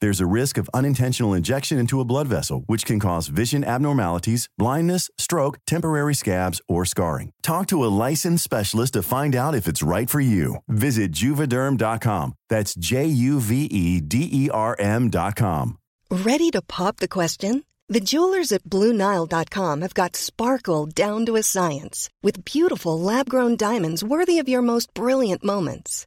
There's a risk of unintentional injection into a blood vessel, which can cause vision abnormalities, blindness, stroke, temporary scabs, or scarring. Talk to a licensed specialist to find out if it's right for you. Visit juvederm.com. That's J U V E D E R M.com. Ready to pop the question? The jewelers at BlueNile.com have got sparkle down to a science with beautiful lab grown diamonds worthy of your most brilliant moments.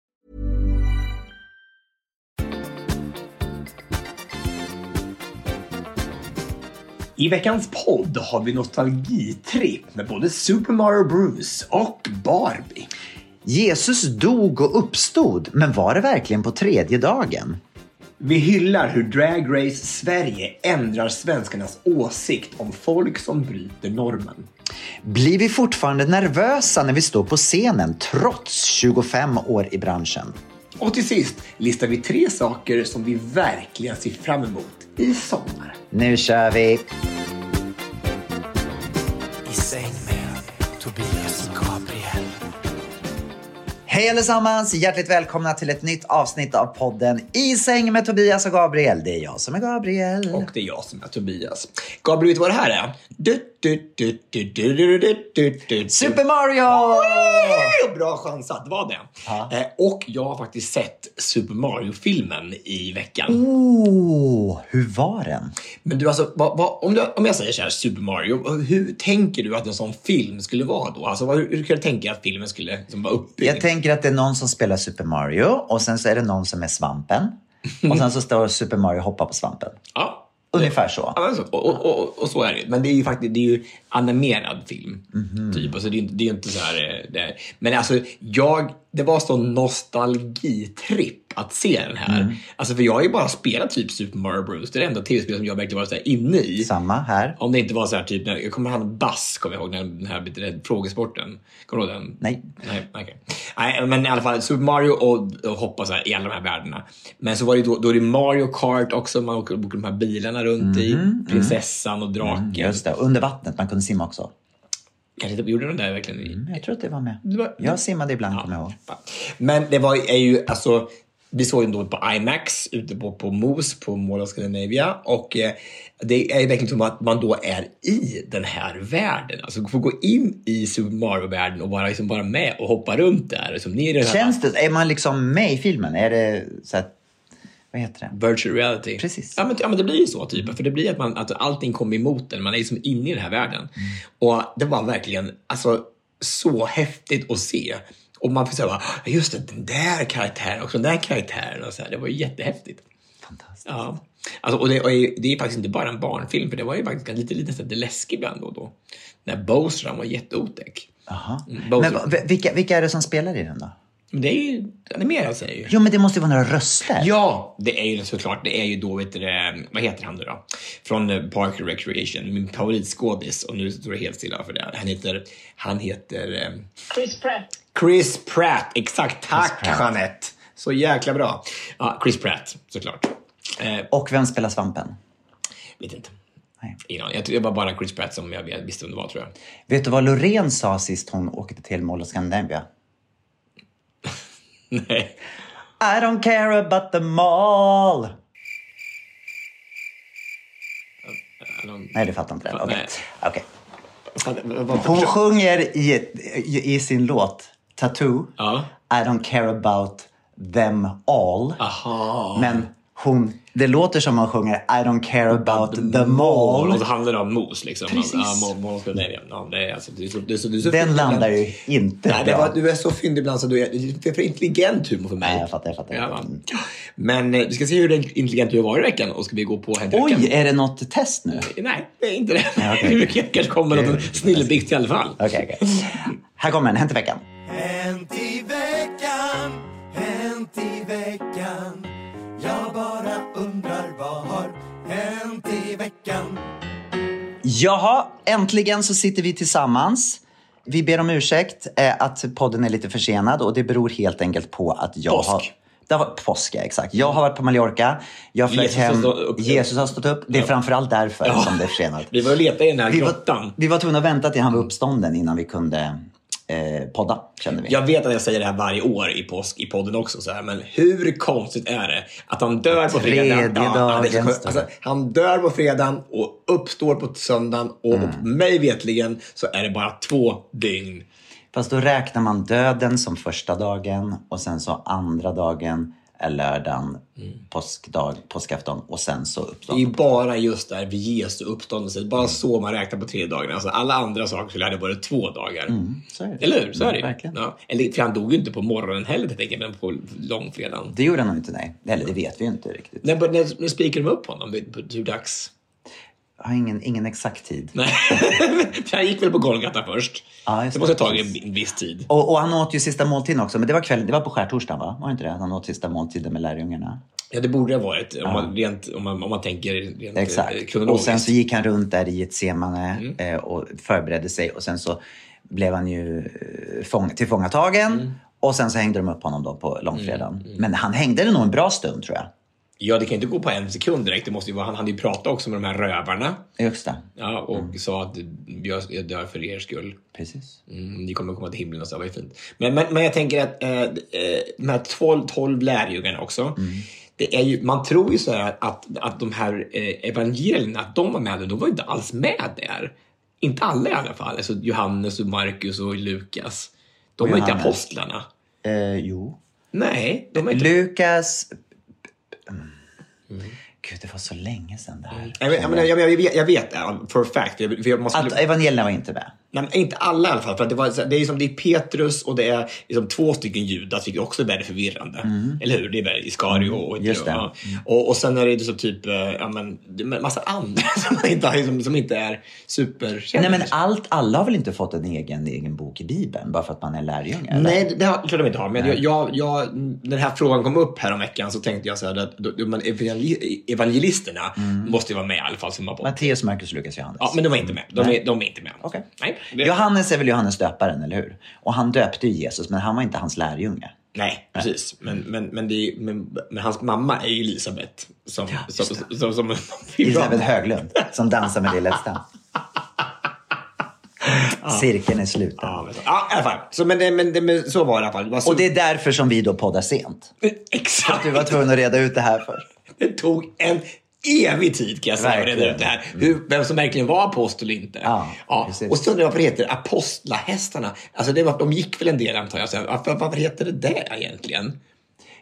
I veckans podd har vi nostalgitripp med både Super Mario Bros och Barbie. Jesus dog och uppstod, men var det verkligen på tredje dagen? Vi hyllar hur Drag Race Sverige ändrar svenskarnas åsikt om folk som bryter normen. Blir vi fortfarande nervösa när vi står på scenen trots 25 år i branschen? Och till sist listar vi tre saker som vi verkligen ser fram emot i sommar. Nu kör vi! Hej allesammans! Hjärtligt välkomna till ett nytt avsnitt av podden I säng med Tobias och Gabriel. Det är jag som är Gabriel. Och det är jag som är Tobias. Gabriel, vet du vad det här är? Du, Super Mario! Wee! Bra chansat, det var det. Eh, och jag har faktiskt sett Super Mario-filmen i veckan. Oh, hur var den? Men du, alltså, vad, vad, om, du, om jag säger så här, Super Mario, hur tänker du att en sån film skulle vara då? Alltså, vad, hur, hur kan du tänka att filmen skulle liksom, vara uppbyggd? Jag tänker att det är någon som spelar Super Mario och sen så är det någon som är svampen. Och sen så står Super Mario och hoppar på svampen. ja. Ungefär så. Ja, så. Och, och, och, och så är det Men det är ju faktiskt det är ju animerad film. Mhm. Typ. Alltså, det, är, det är inte så här... eh, Det, men alltså, jag, det var så nostalgitripp att se den här. Mm. Alltså, för jag har ju bara spelat typ Super Mario Bros. Det är det enda tv-spel som jag verkligen varit så här inne i. Samma här. Om det inte var så här typ, när, jag kommer ihåg Bass, kommer jag ihåg, när den här vet du, frågesporten. Kommer du ihåg den? Nej. Nej, okej. Nej, men i alla fall Super Mario och, och hoppa så här i alla de här världarna. Men så var det då, då är det Mario Kart också, man åker, åker de här bilarna runt i. Prinsessan och draken. Mhm, Just det, under vattnet. Man kunde simma också. Kanske inte gjorde de där verkligen i... Jag tror att det var med. Det var- Jag simmade ibland, kommer jag ihåg. Men det var är ju alltså vi såg den då på IMAX ute på, på MOS på Mall of Scandinavia och eh, det är verkligen som att man då är i den här världen. Alltså får gå in i Super Mario-världen och bara, liksom bara med och hoppa runt där. Liksom, ner i Känns det, är man liksom med i filmen? Är det så att, vad heter det? virtual reality. Precis. Ja men, ja, men det blir ju så typ. För det blir att, man, att allting kommer emot en. Man är liksom inne i den här världen. Och det var verkligen alltså, så häftigt att se. Och man fick säga, "Ah, just det, den där karaktären och den där karaktären. Och så här. Det var ju jättehäftigt. Fantastiskt. Ja. Alltså, och det, och det är faktiskt inte bara en barnfilm, för det var ju faktiskt lite, lite, lite läskigt ibland då och då. När Bowser han var jätteotäck. Jaha. Mm. Men vilka, vilka är det som spelar i den då? Men det är ju animerat säger ju. Jo, men det måste ju vara några röster. Ja, det är ju såklart. Det är ju då, vet du, vad heter han nu då? Från eh, Park and Recreation, min favoritskådis. Och nu står det helt stilla för det. Han heter, han heter eh, Chris Pratt. Chris Pratt. Exakt, tack Pratt. Jeanette. Så jäkla bra. Ja, Chris Pratt, såklart. Eh, Och vem spelar svampen? vet inte. Nej. Ingen aning. Jag tror det var bara Chris Pratt som jag vet- visste vem det var, tror jag. Vet du vad Loreen sa sist hon åkte till Mall of Scandinavia? Nej. I don't care about the mall. Nej, du fattar inte det. Okej. Vad- vad- Hon sjunger i, i sin låt tattoo. Ja. I don't care about them all. Aha. Men hon, det låter som hon sjunger I don't care about them all. Och så handlar det om mos liksom. Precis. Ja, nej, ja, det är, alltså, du, är så- du, är så- du, är så Den landar ju inte Nej, det bra. var, du är så fyndig ibland så du är, du är för intelligent humor för mig. Nej, jag fattar, jag fattar. Ja. Men eh, vi ska se hur intelligent du har varit i veckan och ska vi gå på Hänt Oj, är det något test nu? Nej, det är inte det. Ja, okej. Det kanske kommer någon snilleblixt i alla fall. Okej, okej. Här kommer den, Hänt i veckan. Hänt i veckan, veckan Jaha, äntligen så sitter vi tillsammans. Vi ber om ursäkt eh, att podden är lite försenad och det beror helt enkelt på att jag Påsk. har... Det har varit påsk, ja, exakt. Jag har varit på Mallorca. Jag flög Jesus har hem. stått upp. Jesus har stått upp. Det är Ja. framförallt därför Ja. som det är försenat. Vi var och letade i den här Vi var, grottan. vi var tvungna att vänta till han var uppstånden innan vi kunde eh, podda, kände vi. Jag vet att jag säger det här varje år i påsk i podden också, så här, men hur konstigt är det att han dör på fredagen? Tredje det är alltså, han dör på fredagen och uppstår på söndagen och Mm. mig vetligen så är det bara två dygn. Fast då räknar man döden som första dagen och sen så andra dagen lördagen, påskdag, påskafton och sen så Det är bara just där vid Jesu uppståndelse. Bara så man räknar på tre dagar. Alltså, alla andra saker skulle hade varit två dagar. Det. Eller hur? Så är det. Mm, verkligen. ja. Eller, för han dog ju inte på morgonen heller, tänker men på långfredagen. Det gjorde han nog inte, nej. Eller det vet vi ju inte riktigt. När, när, när spikade de upp honom? Hur dags? Jag har ingen, ingen exakt tid. Nej, han gick väl på Golgata först. Ja, det måste det. ha tagit en, viss tid. Och, och han åt ju sista måltiden också, men det var kvällen, det var på skärtorsdagen va? Var det inte det? Han åt sista måltiden med lärjungarna. Ja, det borde det ha varit om man, rent, om man, om man tänker rent eh, Exakt. Och sen så gick han runt där i Getsemane Mm. eh, och förberedde sig och sen så blev han ju eh, fång, tillfångatagen Mm. och sen så hängde de upp honom då på långfredagen. Men han hängde nog en bra stund tror jag. Ja, det kan inte gå på en sekund direkt. Det måste ju vara, han hade ju pratat också med de här rövarna. Just det. Ja, och Mm. sa att jag, jag dör för er skull. Precis. Mm, ni kommer komma till himlen och så, ju fint. Men, men, men jag tänker att eh, eh, de här 12, 12 lärjungarna också. Mm. Det är ju, man tror ju så här att, att de här eh, evangelierna, att de var med där, de var ju inte alls med där. Inte alla i alla fall. Alltså Johannes och Markus och Lukas. De Och var inte Johannes. apostlarna. Eh, jo. Nej, de är inte... Lukas... Mm. Gud, det var så länge sedan det här. Jag, vet- jag, menar, jag, jag, vet, jag vet for a fact. För jag måste, Att evangelierna var inte med. Nej, men inte alla i alla fall. För att det, var, det, är som, det är Petrus och det är liksom två stycken Judas, vilket också är väldigt förvirrande. Eller hur? Det är väldigt Iskario och, Mm. just det. ja. och Och sen är det så typ eh, ja, men, massa andra som, inte, har- som, som inte är superkända. Nej, men allt, alla har väl inte fått en egen, egen bok i Bibeln bara för att man är lärjunge? eller? Nej, det, har, tror jag de inte har. Men jag, jag, jag, när den här frågan kom upp här om veckan så tänkte jag så här att då, evangelisterna Mm. måste ju vara med i alla fall. Matteus, Markus, Lukas, Johannes. Ja, men de är inte med. De är, de är inte med. Okej. Nej, det, Johannes är väl Johannes döparen, eller hur? Och han döpte ju Jesus, men han var inte hans lärjunge. Nej, precis. Men, men, men, det men, men hans mamma är ju Elisabet. Som, som, just som, som, som, Elisabeth Höglund, som dansar med Lilla Stam. Cirkeln är sluten. Ja, men, ja, i alla fall. Så, men, det, men, det, men så var det i alla fall. Det så, Och det är därför som vi då poddar sent. Exakt. Du var tvungen att reda ut det här först. Det tog en evig tid kan jag säga att reda Verkligen. ut det här. Hur, vem som verkligen var apostel och inte. Ja, precis. Och så undrar jag varför det heter apostlahästarna. Alltså det var, de gick väl en del antar jag. Så varför, varför heter det det egentligen?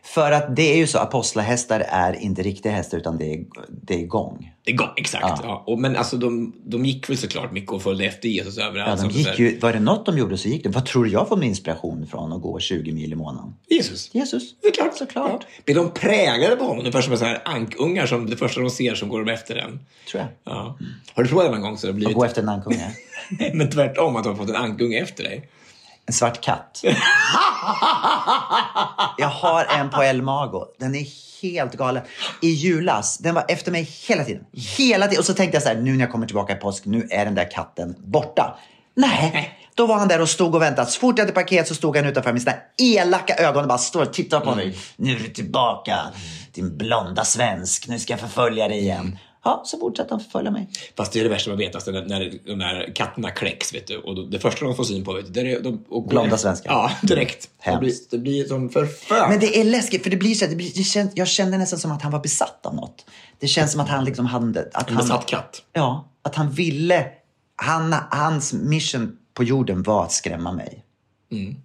För att det är ju så, apostlahästar är inte riktiga hästar utan det är, det är gång. Det går, exakt. Ja. Ja. Och, men alltså de, de gick väl såklart mycket och följde efter Jesus överallt. Ja, de gick ju, var det något de gjorde så gick det. Vad tror du jag får min inspiration från att gå 20 mil i månaden? Jesus. Jesus. Såklart. Såklart. Ja. Blir de präglade på honom? Ungefär som så här ankungar som det första de ser som går de efter en. Tror jag. Ja. Har du provat det någon gång så det har Att blivit... gå efter en ankunge. Nej, men tvärtom, att du har fått en ankunge efter dig. En svart katt. Jag har en på El Mago. Den är helt galen. I julas, den var efter mig hela tiden. Hela tiden. Och så tänkte jag så här, nu när jag kommer tillbaka i påsk, nu är den där katten borta. Nej, då var han där och stod och väntade. Så fort jag hade paket så stod han utanför med sina elaka ögon och bara står och tittar på mig. Nu är du tillbaka, din blonda svensk. Nu ska jag förfölja dig igen. Ja, så fortsatte han förfölja mig. Fast det är det värsta man vet, alltså, när, när de här katterna kläcks, vet du. Och då, det första de får syn på, vet du, det är de... Och Blonda svenskar. Ja, direkt. Det Hemskt. blir, det blir som förfört. Men det är läskigt för det blir så det blir, det känns, jag kände nästan som att han var besatt av något. Det känns som att han liksom hade... Att En han, besatt katt. Ja, att han ville... Han, hans mission på jorden var att skrämma mig. Mm.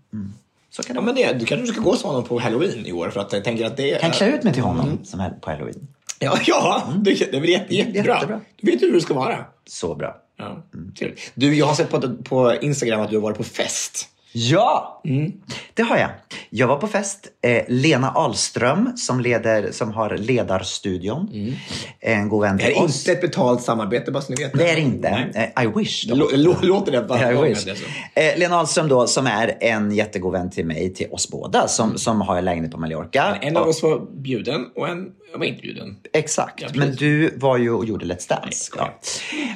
Så kan det Ja, men det, du kanske ska gå som honom på halloween i år för att jag tänker att det Jag kan klä ut mig till honom Mm. som på halloween. Ja, ja det, det är väl jätte, jättebra. Jättebra. Du vet hur det ska vara. Så bra. Ja, trevligt. Du, jag har sett på, på Instagram att du har varit på fest. Ja, Mm. det har jag. Jag var på fest. Eh, Lena Ahlström som, leder, som har Ledarstudion. En god vän Mm. Det till är oss. inte ett betalt samarbete, bara så ni vet. Det är det inte. Nej. Eh, I wish. Låter det bara. I wish. Eh, Lena Ahlström då, som är en jättegod vän till mig, till oss båda, som, som har en lägenhet på Mallorca. En av oss var bjuden och en var inte bjuden. Exakt, Ja, men du var ju och gjorde Let's Dance. Ja.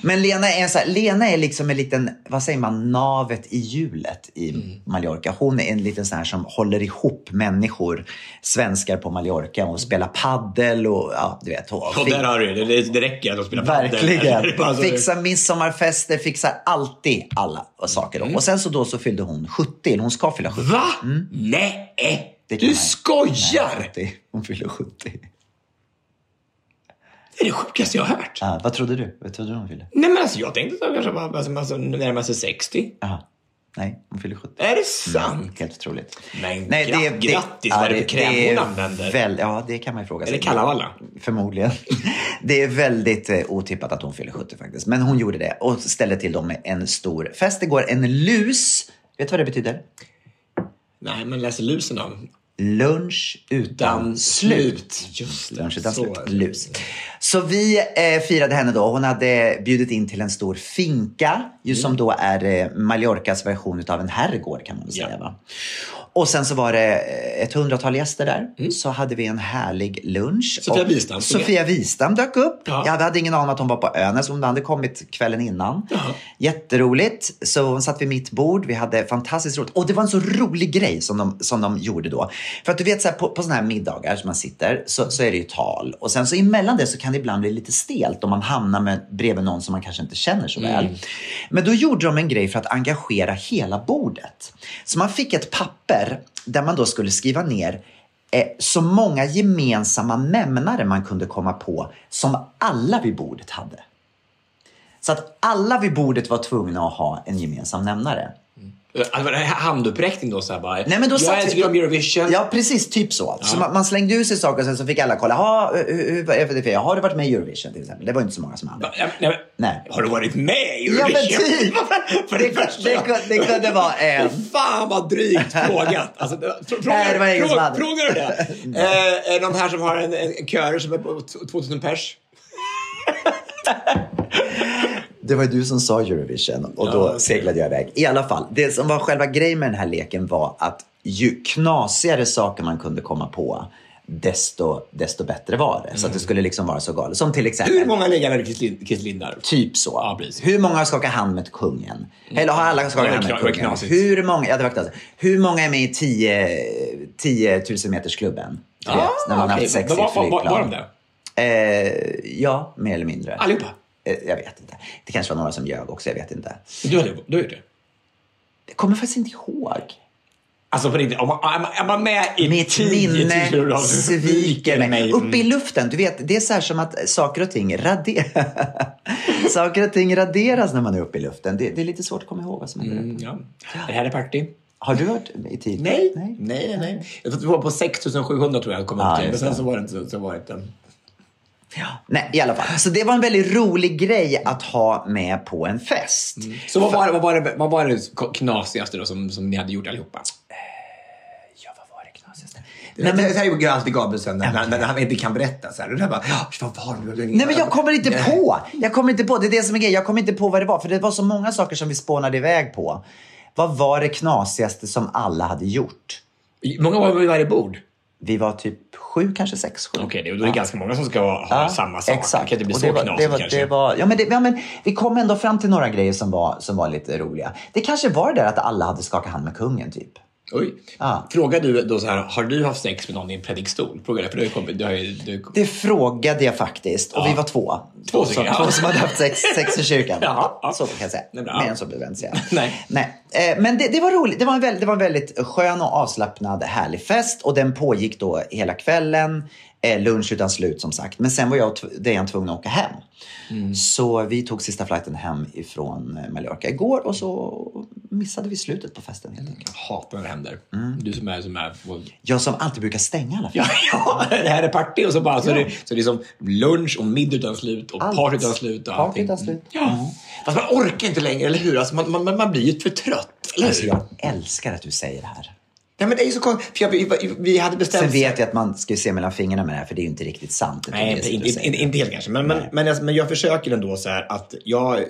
Men Lena är, så här, Lena är liksom en liten, vad säger man, navet i hjulet i Mm. Mallorca. Hon är en liten sån här som håller ihop människor, svenskar på Mallorca och spelar paddel och ja, du vet. Och Och där har du det. Det, räcker att de spelar är Verkligen. Fixar midsommarfester, fixar alltid alla saker. Mm. Och sen så då så fyllde hon 70, eller hon ska fylla 70. Va? Nej! Mm. Kan Du skojar! Nej, 70. Hon fyller 70. Det är det sjukaste jag har hört. Ah, vad trodde du? Vad trodde du hon fyllde? Nej men alltså jag tänkte att hon kanske var alltså, alltså, närmar sig 60. Aha. Nej, hon fyller 70. Är det sant? Helt otroligt. Men gra- grattis, vad är det för kräm det hon använder? Väl, ja, det kan man ju fråga sig. Är det Kalevala? Förmodligen. Det är väldigt eh, otippat att hon fyller 70 faktiskt. Men hon gjorde det och ställde till dem med en stor fest igår. En lus. Vet du vad det betyder? Nej, men läser lusen då? Lunch utan slut. Just det. Lunch utan Så slut. Lus. Så vi eh, firade henne då. Hon hade bjudit in till en stor finka, ju som då är eh, Mallorcas version av en herrgård kan man väl säga. Ja. Va? Och sen så var det eh, ett hundratal gäster där. Så hade vi en härlig lunch. Sofia Wistam Sofia Wistam dök upp. Ja. Jag hade ingen aning om att hon var på ön, hon hade kommit kvällen innan. Ja. Jätteroligt. Så hon satt vid mitt bord. Vi hade fantastiskt roligt. Och det var en så rolig grej som de, som de gjorde då. För att du vet, så här, på, på såna här middagar som man sitter så, så är det ju tal. Och sen så emellan det så kan det ibland bli lite stelt om man hamnar med, bredvid någon som man kanske inte känner så väl. Men då gjorde de en grej för att engagera hela bordet. Så man fick ett papper där man då skulle skriva ner eh, så många gemensamma nämnare man kunde komma på som alla vid bordet hade. Så att alla vid bordet var tvungna att ha en gemensam nämnare. Alltså, var det handuppräckning då? Så här, bara, Nej, men då jag älskar om Eurovision. Ja, precis. Typ så. Så man, man slängde ut sig saker och sen så fick alla kolla. Ha, hur, hur, vad är det för- har du varit med i Eurovision till exempel? Det var inte så många som hade. Ja, nej, men, Nej. Har du varit med i Ja, Eurovision? men typ. För Det, det det, det kunde vara en. Fan vad drygt frågat. Alltså, frågar, Nej, det var ingen som fråga- hade. frågar du det? eh, någon här som har en, en kör som är på t- 2000 pers? Det var ju du som sa Eurovision och Ja, då okej. seglade jag iväg. I alla fall, det som var själva grejen med den här leken var att ju knasigare saker man kunde komma på, desto, desto bättre var det. Så att det skulle liksom vara så galet. Som till exempel... Hur många ligger med Chris Lind- Chris Lindar? Typ så. Ja. Hur många har skakat hand med kungen? Eller har alla skakat Ja, hand med kungen? Hur många, ja, det var knasigt. Hur många är med i 10, 10 000 metersklubben? Vet, när man Ah, okej. haft sex i var, var, var, var de flygplan. det? Eh, ja, mer eller mindre. Allihopa? Eh, jag vet inte. Det kanske var några som ljög också, jag vet inte. Du har, du gjort det? Jag kommer faktiskt inte ihåg. Alltså på riktigt, om man, är, man, med i Mitt 10 000 minne sviker mig. Uppe i luften, du vet, det är så här som att saker och ting raderas. saker och ting raderas när man är uppe i luften. Det, det är lite svårt att komma ihåg vad som händer. Mm, ja. Det här är party. Har du varit i tid? Nej. Nej. nej, nej. Jag tror att vi var på 6700 tror jag kom upp till. Men sen det. så var det inte. Så var det inte. Nej, i alla fall. Så det var en väldigt rolig grej att ha med på en fest. Så vad var, vad var, det, vad var det knasigaste då som, som ni hade gjort allihopa? Ja, vad var det knasigaste? Nej, men, det här är ju alltid Gabrielsen när, när, när han inte kan berätta. Så här. Och det här bara, "Ja, vad var det? nej, men jag kommer inte på. Jag kommer inte på. Det är det som är grejen. Jag kommer inte på vad det var. För det var så många saker som vi spånade iväg på. Vad var det knasigaste som alla hade gjort? Många var vi vid varje bord? Vi var typ sju, kanske sex, sju. Okej, det, då är det ganska många som ska ha Ja, samma sak. Exakt. Det kan inte bli så det var, knasigt det var, kanske. det var, ja, men det, ja, men vi kom ändå fram till några grejer som var, som var lite roliga. Det kanske var det där att alla hade skakat hand med kungen, typ. Oj. Ja. Frågar du då så här, har du haft sex med någon i en predikstol? Frågar det, för du kommit, du har ju, du, Det frågade jag faktiskt och Ja. vi var två. Två som, ja. två som hade haft sex, sex i kyrkan. Ja, ja. Så kan jag säga. Mer än så behöver jag inte säga. Nej. Nej. Eh, Men det, det var roligt. Det var, en väldigt, det var en väldigt skön och avslappnad härlig fest och den pågick då hela kvällen. Eh, lunch utan slut som sagt. Men sen var jag tv- Dejan tvungen att åka hem. Mm. Så vi tog sista flighten hem ifrån eh, Mallorca igår och så missade vi slutet på festen helt enkelt. Hatar när det händer. Mm. Du som är som är... Jag som alltid brukar stänga alla Ja, ja, det här är party och så bara så, Ja. det, så det är som lunch och middag utan slut och Allt. party utan slut. Och Party allting. utan slut. Ja. Fast man orkar inte längre, eller hur? Alltså man, man, man blir ju för trött, eller Alltså, jag älskar att du säger det här. Ja, men det är ju så konstigt. För jag, vi, hade bestämt... Sen vet jag att man ska se mellan fingrarna med det här, för det är ju inte riktigt sant. Nej, inte, inte, helt kanske. Men, men, men, alltså, men jag försöker ändå så här att jag,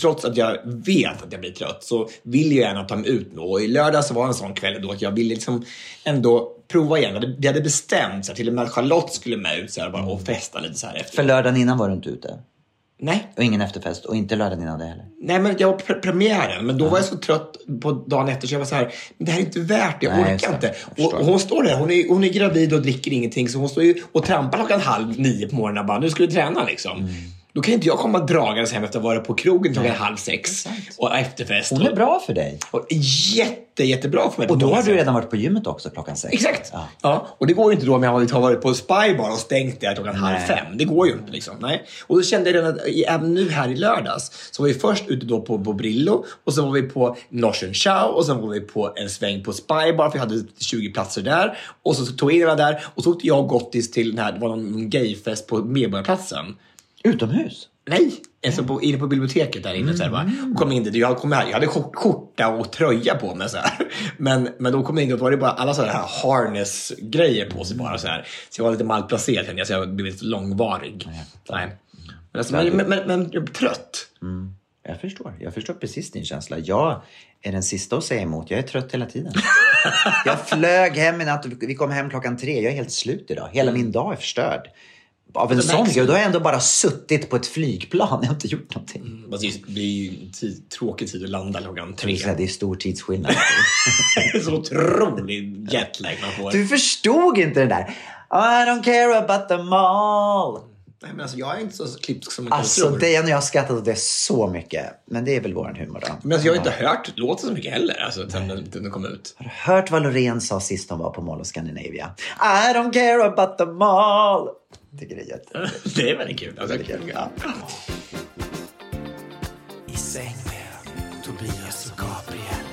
trots att jag vet att jag blir trött, så vill jag gärna ta mig ut nu. Och i lördags var en sån kväll då att jag ville liksom ändå prova igen. Vi hade bestämt, så här, till och med att Charlotte skulle med ut så här, bara, och festa lite så här efter. För lördagen innan var du inte ute. Nej, Och ingen efterfest. Och inte lördagen innan det heller. Nej, men jag var pre- premiären, men då var jag så trött på dagen efter så jag var så här, men det här är inte värt det, jag Nej, orkar inte. Jag Och, och hon står där, hon är, hon är gravid och dricker ingenting, så hon står ju och trampar klockan halv nio på morgonen och bara, nu ska du träna liksom. Mm. Då kan inte jag komma dragandes hem efter att ha varit på krogen klockan halv sex och efterfest. Hon är bra för dig. Och, jätte, jättebra för mig. Och då har du redan varit på gymmet också klockan sex. Exakt. Ja. Ja. och det går ju inte då om jag har varit på Spybar och stängt där klockan halv Nej. fem. Det går ju inte liksom. Nej. Och då kände jag redan att även nu här i lördags så var vi först ute då på, på Brillo och så var vi på Norsen Chow och sen var vi på en sväng på Spybar för vi hade 20 platser där. Och så tog jag in där och så åkte jag och Gottis till den här, det var någon gayfest på Medborgarplatsen. Utomhus. Nej, alltså på, inne på biblioteket där inne. Så här, bara, och kom in dit. Jag, kom här, jag hade skjort- skjorta och tröja på mig. Så här. Men, men då kom jag in och då var det bara alla sådana här harness-grejer på sig. Bara, så, här. så jag var lite malplacerad kände jag, så jag blev lite långvarig. Nej. Men, alltså, men, men, men, men jag blev trött. Jag förstår. Jag förstår precis din känsla. Jag är den sista att säga emot. Jag är trött hela tiden. jag flög hem i natt och vi kom hem klockan tre. Jag är helt slut idag. Hela min dag är förstörd. Av en Det sån grej. Då har jag ändå bara suttit på ett flygplan. Jag har inte gjort någonting. Alltså, Det blir ju en tid, tråkig tid att landa klockan tre. Det är stor tidsskillnad. så otrolig jetlag man får. Du förstod inte det där. I don't care about them all. Nej, men alltså, jag är inte så klipsk som man Alltså, tror. det och jag har skrattat åt det så mycket. Men det är väl våran humor då. Men alltså, jag har inte hört låten så mycket heller alltså, sen den, den kom ut. Har du hört vad Loreen sa sist hon var på Mall of Scandinavia? I don't care about them all. Tycker det är jätte... Det är väldigt kul. Alltså, ja. I säng med Tobias och Gabriel.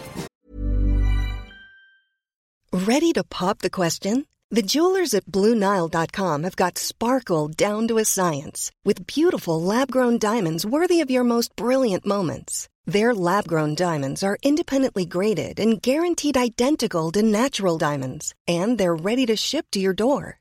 Ready to pop the question? The jewelers at BlueNile.com have got sparkle down to a science with beautiful lab grown diamonds worthy of your most brilliant moments. Their lab grown diamonds are independently graded and guaranteed identical to natural diamonds, and they're ready to ship to your door.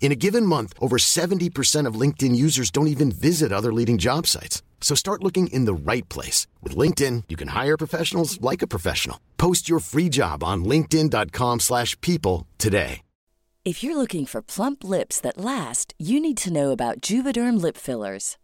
In a given month, over 70% of LinkedIn users don't even visit other leading job sites. So start looking in the right place. With LinkedIn, you can hire professionals like a professional. Post your free job on linkedin.com/people slash people today. If you're looking for plump lips that last, you need to know about Juvederm lip fillers.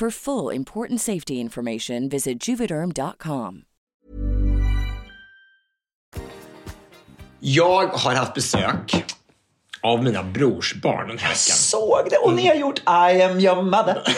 For full important safety information, visit juvederm.com. Jag har haft besök av mina brorsbarn den här veckan. Såg det! Och ni har gjort I am your mother.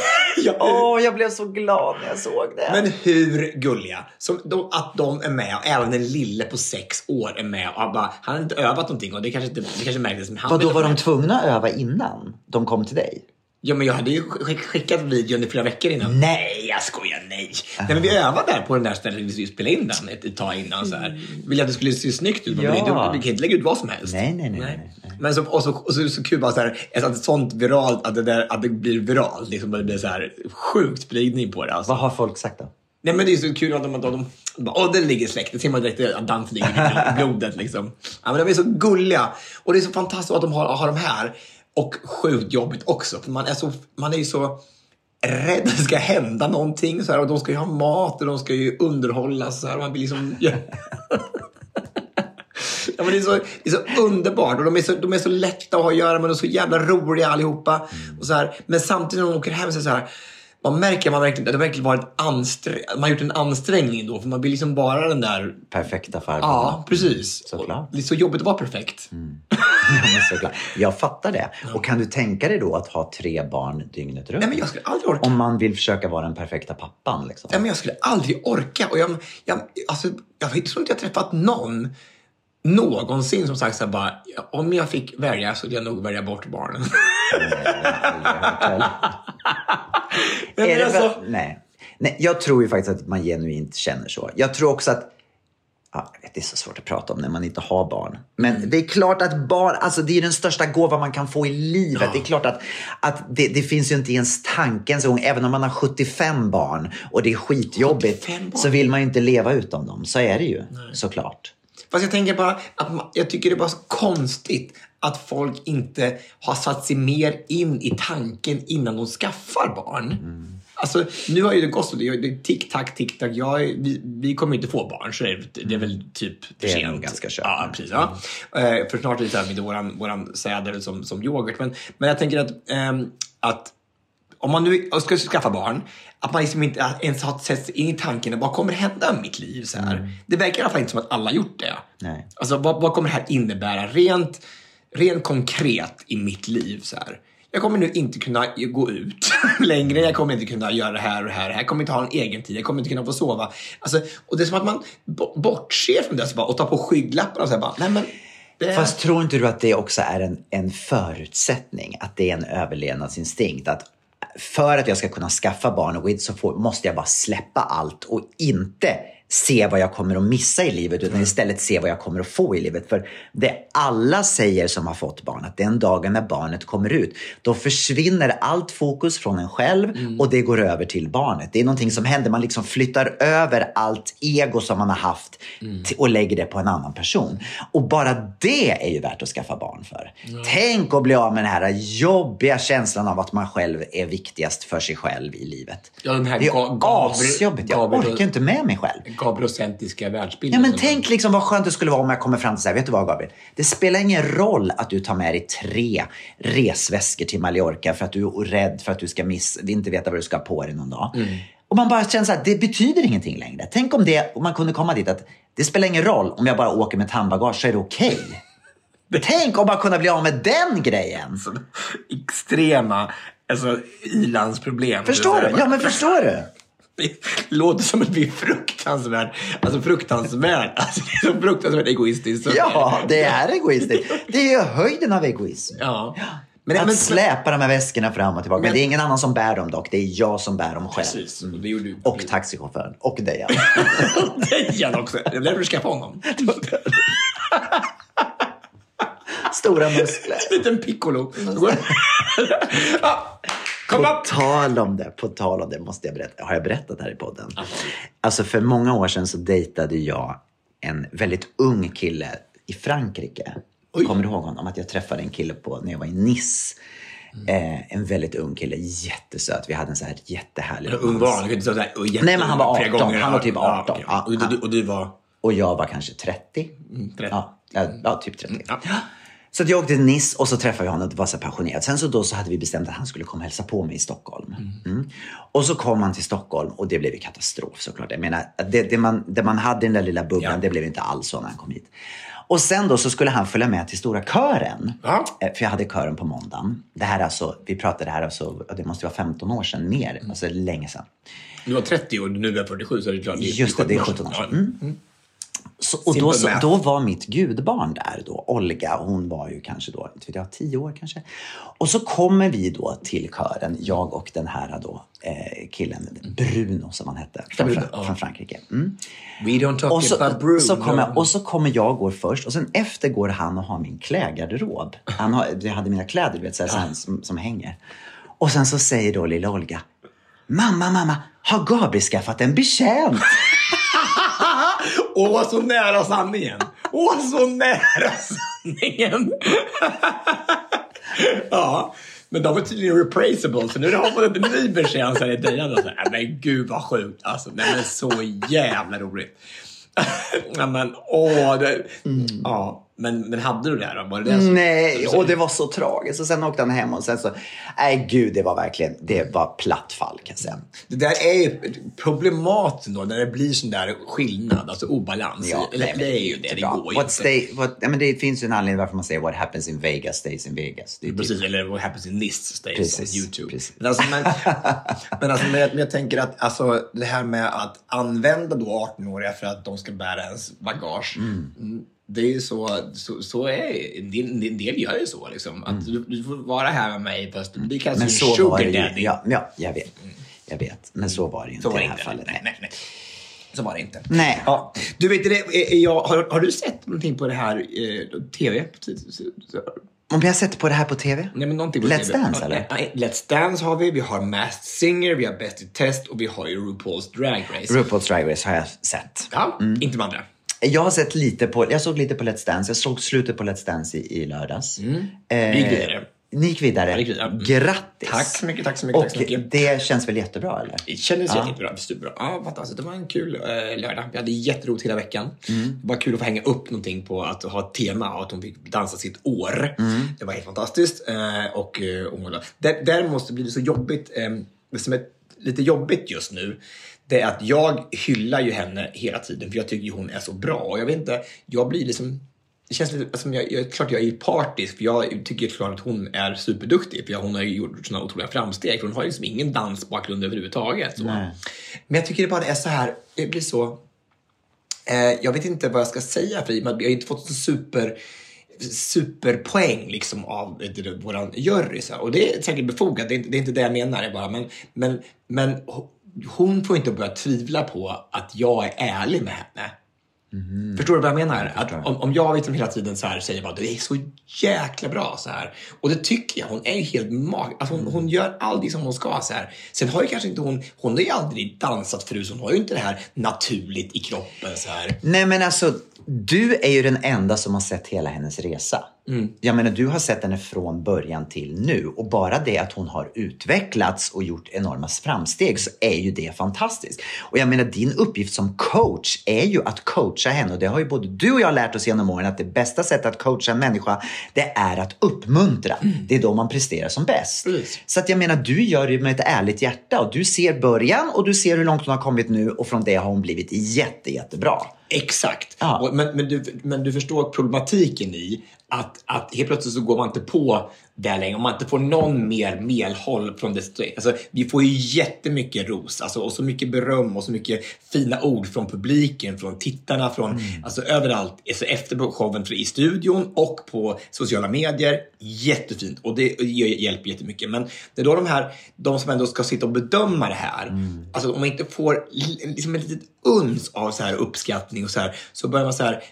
Ja. Åh, jag blev så glad när jag såg det. Men hur gulliga? Som de, att de är med och även den lille på sex år är med. Och bara, han har inte övat någonting och det kanske, inte, det kanske märktes. Men han Vadå, var de tvungna att öva innan de kom till dig? Ja, men jag hade ju skick- skickat videon i flera veckor innan. Nej, jag skojar. Nej. nej men vi övade där på den där stället vi spelade in den ett, ett tag innan. Så här. Ville att det skulle se snyggt ut. Ja. Ja. Vi, vi kan inte lägga ut vad som helst. Nej, nej, nej, nej, nej. Men så, och så, och så, så kul bara så här, ett, sånt viralt, att det, där, att det blir viralt. Liksom, det blir så här sjukt spridning på det. Alltså. Vad har folk sagt då? Nej men det är så kul att de, de, de, de bara, åh, den ligger släkt. Det ser man direkt att dans ligger i blodet liksom. Ja, men de är så gulliga. Och det är så fantastiskt att de har, har de här. Och sjukt jobbigt också. För man är, så, man är ju så rädd att det ska hända någonting. Så här, och de ska ju ha mat och de ska ju underhållas. Så här, och man blir liksom... Ja, men det, är så, det är så underbart och de är så, de är så lätta att ha att göra med. De är så jävla roliga allihopa. Och så här, men samtidigt när de åker hem så är det så här. Man märker man verkligen, det har verkligen varit ansträng, man har gjort en ansträngning då. För man vill liksom bara den där... Perfekta farbrorn. Ja, precis. Såklart. Och Det är så jobbigt att vara perfekt. Ja, men såklart. Jag fattar det. Och kan du tänka dig då att ha tre barn dygnet runt? Nej, men jag skulle aldrig orka. Om man vill försöka vara den perfekta pappan. Liksom. Nej, men jag skulle aldrig orka. Och jag, jag, alltså, jag tror inte jag träffat någon någonsin som sagt så här bara, "Ja, om jag fick välja så skulle jag nog välja bort barnen. Nej, det alltså, nej. nej, jag tror ju faktiskt att man genuint känner så. Jag tror också att Ja, vet, det är så svårt att prata om när man inte har barn. Men Mm. det är klart att barn, alltså det är den största gåvan man kan få i livet. Det är klart att, att det, det finns ju inte ens tankens gång, även om man har 75 barn och det är skitjobbigt, 75 barn? så vill man ju inte leva utom dem. Så är det ju, såklart. Fast jag tänker bara att man, jag tycker det är bara så konstigt att folk inte har satt sig mer in i tanken innan de skaffar barn. Alltså, nu har ju det gått så. Det är- det är tick-tack, tick-tack. Jag, vi, vi kommer inte få barn, så det är, det är väl typ för Det är sent. ganska kört. Ja, precis. Ja. Eh, för snart är det så här med våran, våran säder som, som yoghurt. Men, men jag tänker att, ehm, att om man nu ska skaffa barn, att man liksom inte ens har sett sig in i tanken vad kommer hända med mitt liv? Så här. Det verkar i alla fall inte som att alla gjort det. Nej. Alltså, vad, vad kommer det här innebära rent, rent konkret i mitt liv? Så här. Jag kommer nu inte kunna gå ut längre. Jag kommer inte kunna göra det här och det här. Jag kommer inte ha en egen tid. Jag kommer inte kunna få sova. Alltså, och det är som att man bo- bortser från det så bara, och tar på skygglapparna och säger bara, nej men. Det, Fast tror inte du att det också är en, en förutsättning? Att det är en överlevnadsinstinkt? Att för att jag ska kunna skaffa barn och så får, måste jag bara släppa allt och inte se vad jag kommer att missa i livet utan istället se vad jag kommer att få i livet. För det alla säger som har fått barn, att den dagen när barnet kommer ut, då försvinner allt fokus från en själv och det går över till barnet. Det är någonting som händer, man liksom flyttar över allt ego som man har haft till, och lägger det på en annan person. Och bara det är ju värt att skaffa barn för. Tänk att bli av med den här jobbiga känslan av att man själv är viktigast för sig själv i livet. Ja, den här det är asjobbigt. Jag orkar inte med mig själv. Gabrielcentriska världsbilden. Ja, men tänk liksom vad skönt det skulle vara om jag kommer fram till så här, vet du vad Gabriel? Det spelar ingen roll att du tar med dig tre resväskor till Mallorca för att du är rädd för att du ska miss, inte veta vad du ska ha på dig någon dag. Mm. Och man bara känner så här, det betyder ingenting längre. Tänk om, det, om man kunde komma dit att det spelar ingen roll om jag bara åker med ett handbagage så är det okej. Tänk om man kunde bli av med den grejen. extrema alltså, ilandsproblem. Förstår du? Ja, men förstår du? Det låter som att vi är fruktansvärt, alltså fruktansvärt, alltså det är så fruktansvärt egoistiskt. Ja, det är egoistiskt. Det är ju höjden av egoism. Ja. Men, att men, släpa de här väskorna fram och tillbaka. Men- det är ingen annan som bär dem dock. Det är jag som bär dem själv. Precis, och det gjorde du. Och taxichauffören. Och Dejan. Dejan också. Det är därför du skaffade honom. Stora muskler. En liten piccolo. ja, kom På upp. tal om det, på tal om det måste jag berätta. Har jag berättat här i podden? Alltså för många år sedan så dejtade jag en väldigt ung kille i Frankrike. Oj. Kommer du ihåg honom? Att jag träffade en kille på, när jag var i Nice. Eh, en väldigt ung kille, jättesöt. Vi hade en så här jättehärlig Hur ung var? Du kan inte säga så här, "Oj, jätte- Nej, men han var flera 18. gånger." Han var typ Ja, 18. okej. Ja, och, du, och du var? Och jag var kanske 30. 30. Ja, ja, ja, typ 30. Ja. Så att jag åkte till Nice och så träffade jag honom och var så passionerad. Sen så då så hade vi bestämt att han skulle komma och hälsa på mig i Stockholm. Mm. Och så kom han till Stockholm och det blev ju katastrof såklart. Jag menar, det, det, man, det man hade i den där lilla bubblan, Ja. det blev inte alls så när han kom hit. Och sen då så skulle han följa med till stora kören. Ja. Eh, För jag hade kören på måndagen. Det här är alltså, vi pratade här alltså, det måste vara 15 år sedan mer, alltså länge sedan. Du var 30 och nu är jag 47 så är det klart. Just det, det är 17 år sedan. Ja. Så, och då, så, då var mitt gudbarn där då, Olga. Hon var ju kanske då, inte vet jag, 10 år kanske. Och så kommer vi då till kören, jag och den här då, eh, killen, Bruno som han hette, från, Bruno, Fra- ja. från Frankrike. Mm. We don't talk Och så, about Bruno. så kommer, och så kommer jag går först och sen efter går han och har min klädgarderob. Han har, jag hade mina kläder du vet, så här, som, som hänger. Och sen så säger då lilla Olga, Mamma, mamma, har Gabriel skaffat en betjänt? Åh, så nära sanningen! Åh, så nära sanningen! ja, men de är tydligen replaceable, så nu har man en ny betjänt här i Dejan. och så här, Men gud vad sjukt! Alltså, nej, men så jävla roligt. ja, men åh, det, ja. Men, men hade du det då? Var det det som- Nej, och det var så tragiskt. Och sen åkte han hem och sen så, nej gud, det var verkligen, det var platt fall kan jag säga. Det där är ju problematiskt då, när det blir sån där skillnad, alltså obalans. Eller, nej, det är ju det, det går ju inte. what, ja, men Det finns ju en anledning varför man säger what happens in Vegas stays in Vegas. Typ- Precis, eller what happens in NIST stays Precis, on YouTube. precis. Men, alltså, men, men, alltså, men, jag, men jag tänker att alltså, det här med att använda då 18-åriga för att de ska bära ens bagage. Mm. Det är ju så, så, så är en del, en del gör ju så liksom. Att du, du får vara här med mig fast du blir kanske Men en så var sugar det daddy. Ja, ja, jag vet. Jag vet. Men så var det ju Så inte var i det det här fallet. Nej, nej, nej. Så var det inte. Nej. Ja. Du vet, det, jag, har, har du sett någonting på det här eh, TV? Om jag sätter på det här på TV? Nej, men någonting på Let's TV. Dance, eller? Let's Dance har vi, vi har Masked Singer, vi har Best i Test och vi har ju RuPaul's Drag Race. RuPaul's Drag Race har jag sett. ja, inte de andra. Jag har sett lite på, jag såg lite på Let's Dance. Jag såg slutet på Let's Dance i, i lördags. Mm. Vi gick vidare. Ni gick vidare. vidare. Mm. Grattis! Tack så mycket, tack så mycket, Och tack så mycket. det känns väl jättebra eller? Det kändes Ja. jättebra. Superbra. Ja, fantastiskt. Det var en kul eh, lördag. Vi hade jätteroligt hela veckan. Mm. Det var kul att få hänga upp någonting på att ha ett tema och att hon fick dansa sitt år. Mm. Det var helt fantastiskt. Eh, och, eh, och måla. Där- Däremot blir det så jobbigt. Eh, det som är lite jobbigt just nu det är att jag hyllar ju henne hela tiden för jag tycker ju hon är så bra. Och jag vet inte, jag blir liksom det känns lite som jag, jag, klart jag är partisk för jag tycker klart att hon är superduktig för jag, hon har ju gjort sådana otroliga framsteg för hon har ju liksom ingen dansbakgrund överhuvudtaget. Så. Nej. Men jag tycker det bara är så här, det blir så... Eh, jag vet inte vad jag ska säga för vi har inte fått så super superpoäng liksom av våran jury. Så. Och det är säkert befogat, det är, inte, det är inte det jag menar. det Bara. Men, men, men hon får inte börja tvivla på att jag är ärlig med henne. Förstår du vad jag menar? Att om, om jag liksom hela tiden så här säger bara det är så jäkla bra så här. Och det tycker jag. Hon är ju helt mag... Alltså hon, hon gör allting som hon ska så här. Sen har ju kanske inte hon... Hon har ju aldrig dansat förut. så Hon har ju inte det här naturligt i kroppen så här. Nej men alltså, du är ju den enda som har sett hela hennes resa. Mm. Jag menar, du har sett henne från början till nu. Och bara det att hon har utvecklats och gjort enorma framsteg så är ju det fantastiskt. Och jag menar, din uppgift som coach är ju att coacha henne. Och det har ju både du och jag lärt oss genom åren att det bästa sättet att coacha en människa, det är att uppmuntra. Det är då man presterar som bäst. Mm. Precis. Så att jag menar, du gör det med ett ärligt hjärta. Och du ser början och du ser hur långt hon har kommit nu. Och från det har hon blivit jätte, jättebra. Exakt. Ja. Men, men, du, men du förstår problematiken i att, att helt plötsligt så går man inte på det längre. Om man inte får någon mer medhåll från det. Alltså, vi får ju jättemycket ros alltså, och så mycket beröm och så mycket fina ord från publiken, från tittarna, från alltså, överallt. Alltså, efter showen i studion och på sociala medier. Jättefint och det hjälper jättemycket. Men det är då de här, de som ändå ska sitta och bedöma det här. Alltså om man inte får li- liksom ett litet uns av så här uppskattning och så här, så börjar man så här,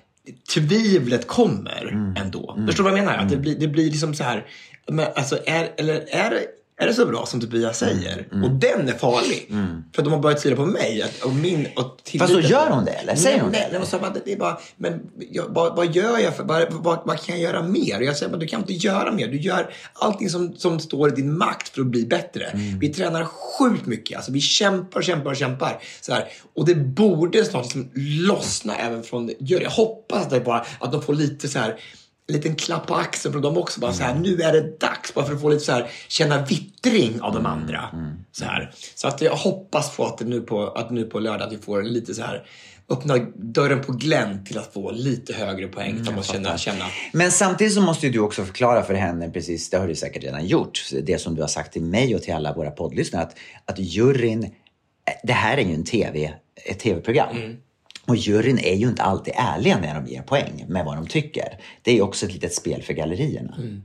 tvivlet kommer ändå. Förstår du vad jag menar? Att det blir, det blir liksom så här, men alltså är, eller är det, är det så bra som Tobias säger? Och den är farlig. För att de har börjat tvivla på mig. Att, och min, och Fast då gör hon det, eller? Säger nej, hon det, nej, eller? Nej, bara, det är bara, men jag, vad, vad gör jag? För, vad, vad, vad kan jag göra mer? Och jag säger bara, du kan inte göra mer. Du gör allting som, som står i din makt för att bli bättre. Mm. Vi tränar sjukt mycket. Alltså, vi kämpar kämpar kämpar. Så här. Och det borde snart liksom lossna även från. Jag hoppas att, det bara, att de får lite så här liten klapp på axeln från dem också. Bara så här, nu är det dags. Bara för att få lite så här, känna vittring av de andra. Så, här. så att jag hoppas på att nu på, att nu på lördag att vi får lite så här öppnar dörren på glänt till att få lite högre poäng. Mm, man känna, känna. Men samtidigt så måste ju du också förklara för henne, precis, det har du säkert redan gjort, det som du har sagt till mig och till alla våra poddlyssnare, att, att juryn, det här är ju en TV, ett tv-program. Mm. Och juryn är ju inte alltid ärliga när de ger poäng med vad de tycker. Det är ju också ett litet spel för gallerierna. Mm.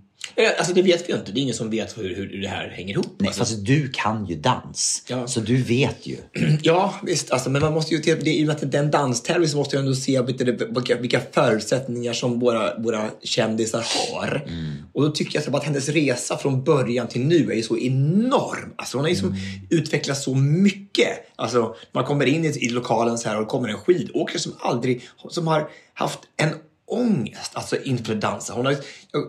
Alltså det vet vi ju inte. Det är ingen som vet hur, hur det här hänger ihop. Nej, alltså. fast du kan ju dans. Ja. Så du vet ju. Ja, visst. Alltså, men man måste ju, det, i och med att det är en danstävling så måste jag ändå se vilka, vilka förutsättningar som våra, våra kändisar har. Mm. Och då tycker jag att hennes resa från början till nu är ju så enorm. Alltså hon har ju mm. utvecklats så mycket. Alltså, man kommer in i, i lokalen så här och kommer en skidåkare som aldrig, som har haft en ångest alltså inför dansa. Hon har,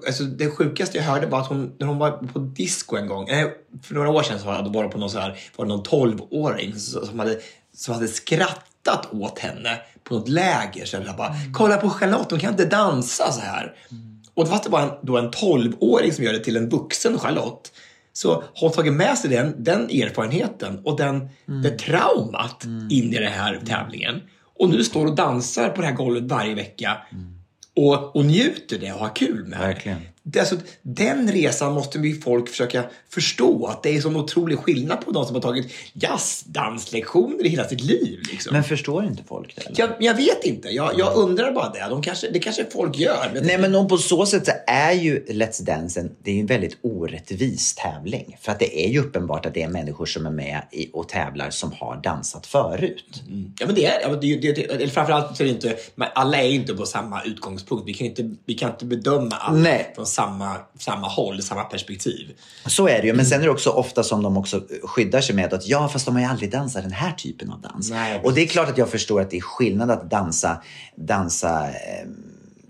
alltså, det sjukaste jag hörde var att hon, när hon var på disco en gång, eh, för några år sedan så var det på någon, så här, var det någon 12-åring som hade, som hade skrattat åt henne på något läger. Så jag bara, mm. kolla på Charlotte, hon kan inte dansa så här. Mm. Och det var en, då en 12-åring som gör det till en vuxen Charlotte så har hon tagit med sig den, den erfarenheten och den, mm. det traumat mm. in i den här tävlingen. Och nu står och dansar på det här golvet varje vecka. Och, och njuter det och har kul med. Verkligen. Det, alltså, den resan måste vi folk försöka förstå. Att det är sån otrolig skillnad på de som har tagit jazzdanslektioner i hela sitt liv. Liksom. Men förstår inte folk det? Eller? Jag, jag vet inte. Jag, jag undrar bara det. De kanske, det kanske folk gör. Men Nej, men på så sätt så är ju Let's Dance en, det är en väldigt orättvis tävling. För att det är ju uppenbart att det är människor som är med i, och tävlar som har dansat förut. Mm. Ja, men det är det. det, det, det framförallt så är det inte, alla är inte på samma utgångspunkt. Vi kan inte, vi kan inte bedöma alla Nej. från samma, samma håll, samma perspektiv. Så är det ju, men sen är det också ofta som de också skyddar sig med att ja, fast de har ju aldrig dansat den här typen av dans. Nej, och det är klart att jag förstår att det är skillnad att dansa, dansa eh,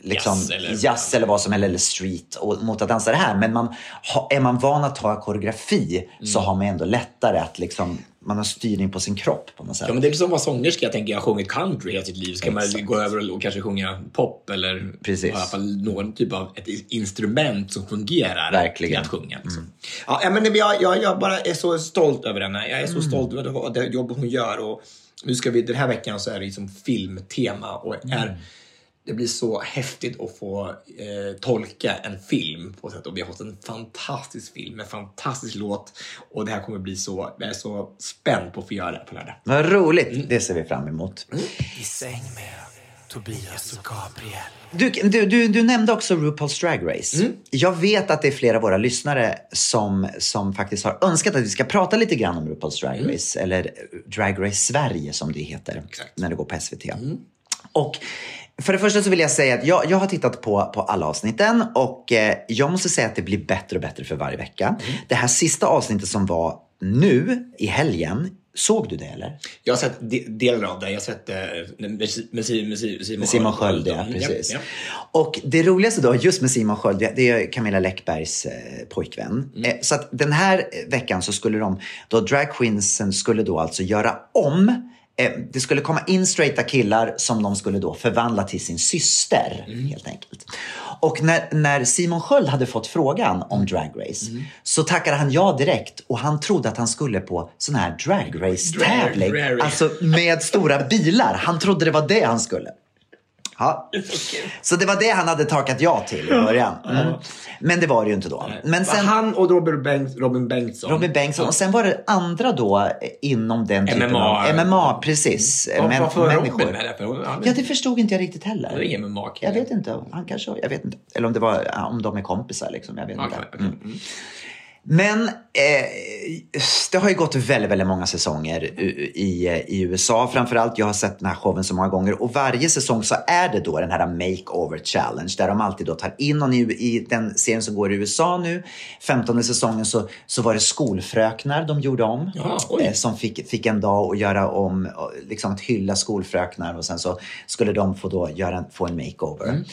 liksom jazz eller, jazz eller vad som helst, eller street, och, mot att dansa det här. Men man, är man van att ta koreografi mm. så har man ändå lättare att liksom man har styrning på sin kropp på något sätt. Ja, men det är som att vara sångerska. Jag tänker, jag har sjungit country hela sitt liv. Ska Exakt. man gå över och kanske sjunga pop eller Precis. i alla fall någon typ av ett instrument som fungerar Verkligen. till att sjunga. Liksom. Mm. Ja, men jag, jag, jag bara är så stolt över henne. Jag är så mm. stolt över det jobb hon gör. Och nu ska vi, den här veckan så är det liksom filmtema och är mm det blir så häftigt att få eh, tolka en film på sätt och vi har fått en fantastisk film, en fantastisk låt och det här kommer bli så, jag är så spänd på att få göra det på lördag. Vad roligt! Mm. Det ser vi fram emot. Mm. I säng med Tobias och Gabriel. Du, du, du, du nämnde också RuPaul's Drag Race. Mm. Jag vet att det är flera av våra lyssnare som, som faktiskt har önskat att vi ska prata lite grann om RuPaul's Drag mm. Race, eller Drag Race Sverige som det heter Exakt. när det går på SVT. Mm. Och för det första så vill jag säga att jag, jag har tittat på, på alla avsnitten och eh, jag måste säga att det blir bättre och bättre för varje vecka. Mm. Det här sista avsnittet som var nu i helgen, Såg du det eller? Jag har sett de delar av det. Jag har sett eh, med, med, med, Simon, Simon Sköld. Ja, precis. Ja, ja. Och det roligaste då, just med Simon Sköld, det är Camilla Läckbergs eh, pojkvän. Mm. Eh, så att den här veckan så skulle de, då drag queensen skulle då alltså göra om det skulle komma in straighta killar som de skulle då förvandla till sin syster mm. helt enkelt. Och när, när Simon Sköld hade fått frågan om Drag Race mm. så tackade han ja direkt och han trodde att han skulle på sån här Drag Race-tävling. Alltså med stora bilar. Han trodde det var det han skulle. Ja. Så det var det han hade takat ja till i början. Mm. Men det var det ju inte då. Men sen, han och Robin, Bengt, Robin Bengtsson. Robin Bengtsson. Och sen var det andra då inom den typen MMA. av... MMA, precis. Vad Men, varför människor. Robin med det? Ja, det förstod inte jag riktigt heller. Det är MMA. Jag vet inte. Han kanske, jag vet inte. Eller om det var om de är kompisar liksom. Jag vet okay, inte. Mm. Mm. Men eh, det har ju gått väldigt, väldigt många säsonger i, i USA. Framförallt, jag har sett den här showen så många gånger och varje säsong så är det då den här makeover challenge där de alltid då tar in någon i, i den serien som går i USA nu. 15 säsongen så, så var det skolfröknar de gjorde om. Ja, eh, som fick, fick en dag att göra om, liksom att hylla skolfröknar och sen så skulle de få då göra, få en makeover. Mm.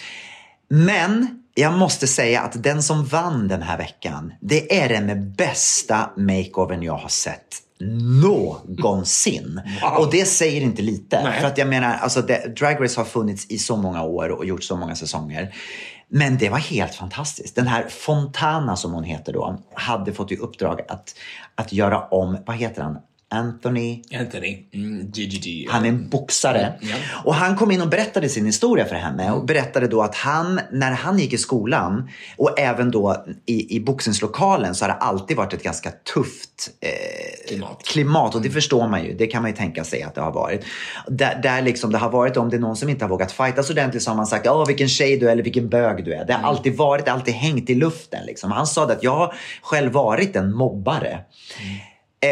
Men jag måste säga att den som vann den här veckan, det är den bästa makeovern jag har sett någonsin. Wow. Och det säger inte lite. Nej. För att jag menar, alltså det, Drag Race har funnits i så många år och gjort så många säsonger. Men det var helt fantastiskt. Den här Fontana som hon heter då, hade fått i uppdrag att, att göra om, vad heter han? Anthony Anthony. Mm, GGG. Han är en boxare. Ja. Och han kom in och berättade sin historia för henne och berättade då att han, när han gick i skolan och även då i, i boxningslokalen så har det alltid varit ett ganska tufft eh, Klimat. klimat. Och det förstår man ju. Det kan man ju tänka sig att det har varit. Där, där liksom det har varit, om det är någon som inte har vågat fightas ordentligt så har man sagt, åh vilken tjej du är eller vilken bög du är. Det har alltid varit, alltid hängt i luften. Liksom. Han sa att jag har själv varit en mobbare. Eh,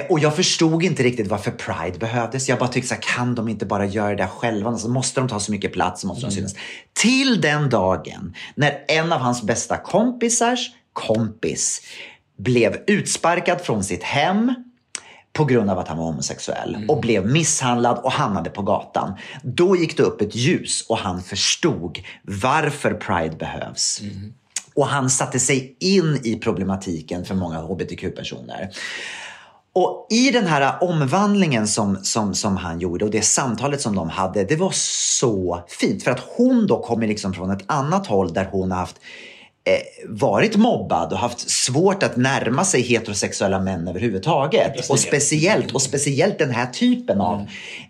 Och jag förstod inte riktigt varför Pride behövdes. Jag bara tyckte så här, kan de inte bara göra det själva? Alltså, måste de ta så mycket plats? Måste de synas? Till den dagen när en av hans bästa kompisars kompis blev utsparkad från sitt hem på grund av att han var homosexuell och blev misshandlad och hamnade på gatan. Då gick det upp ett ljus och han förstod varför Pride behövs. Och han satte sig in i problematiken för många hbtq-personer. Och i den här omvandlingen som, som, som han gjorde och det samtalet som de hade, det var så fint. För att hon då kommer liksom från ett annat håll där hon har haft eh, varit mobbad och haft svårt att närma sig heterosexuella män överhuvudtaget. Och speciellt, och speciellt den här typen av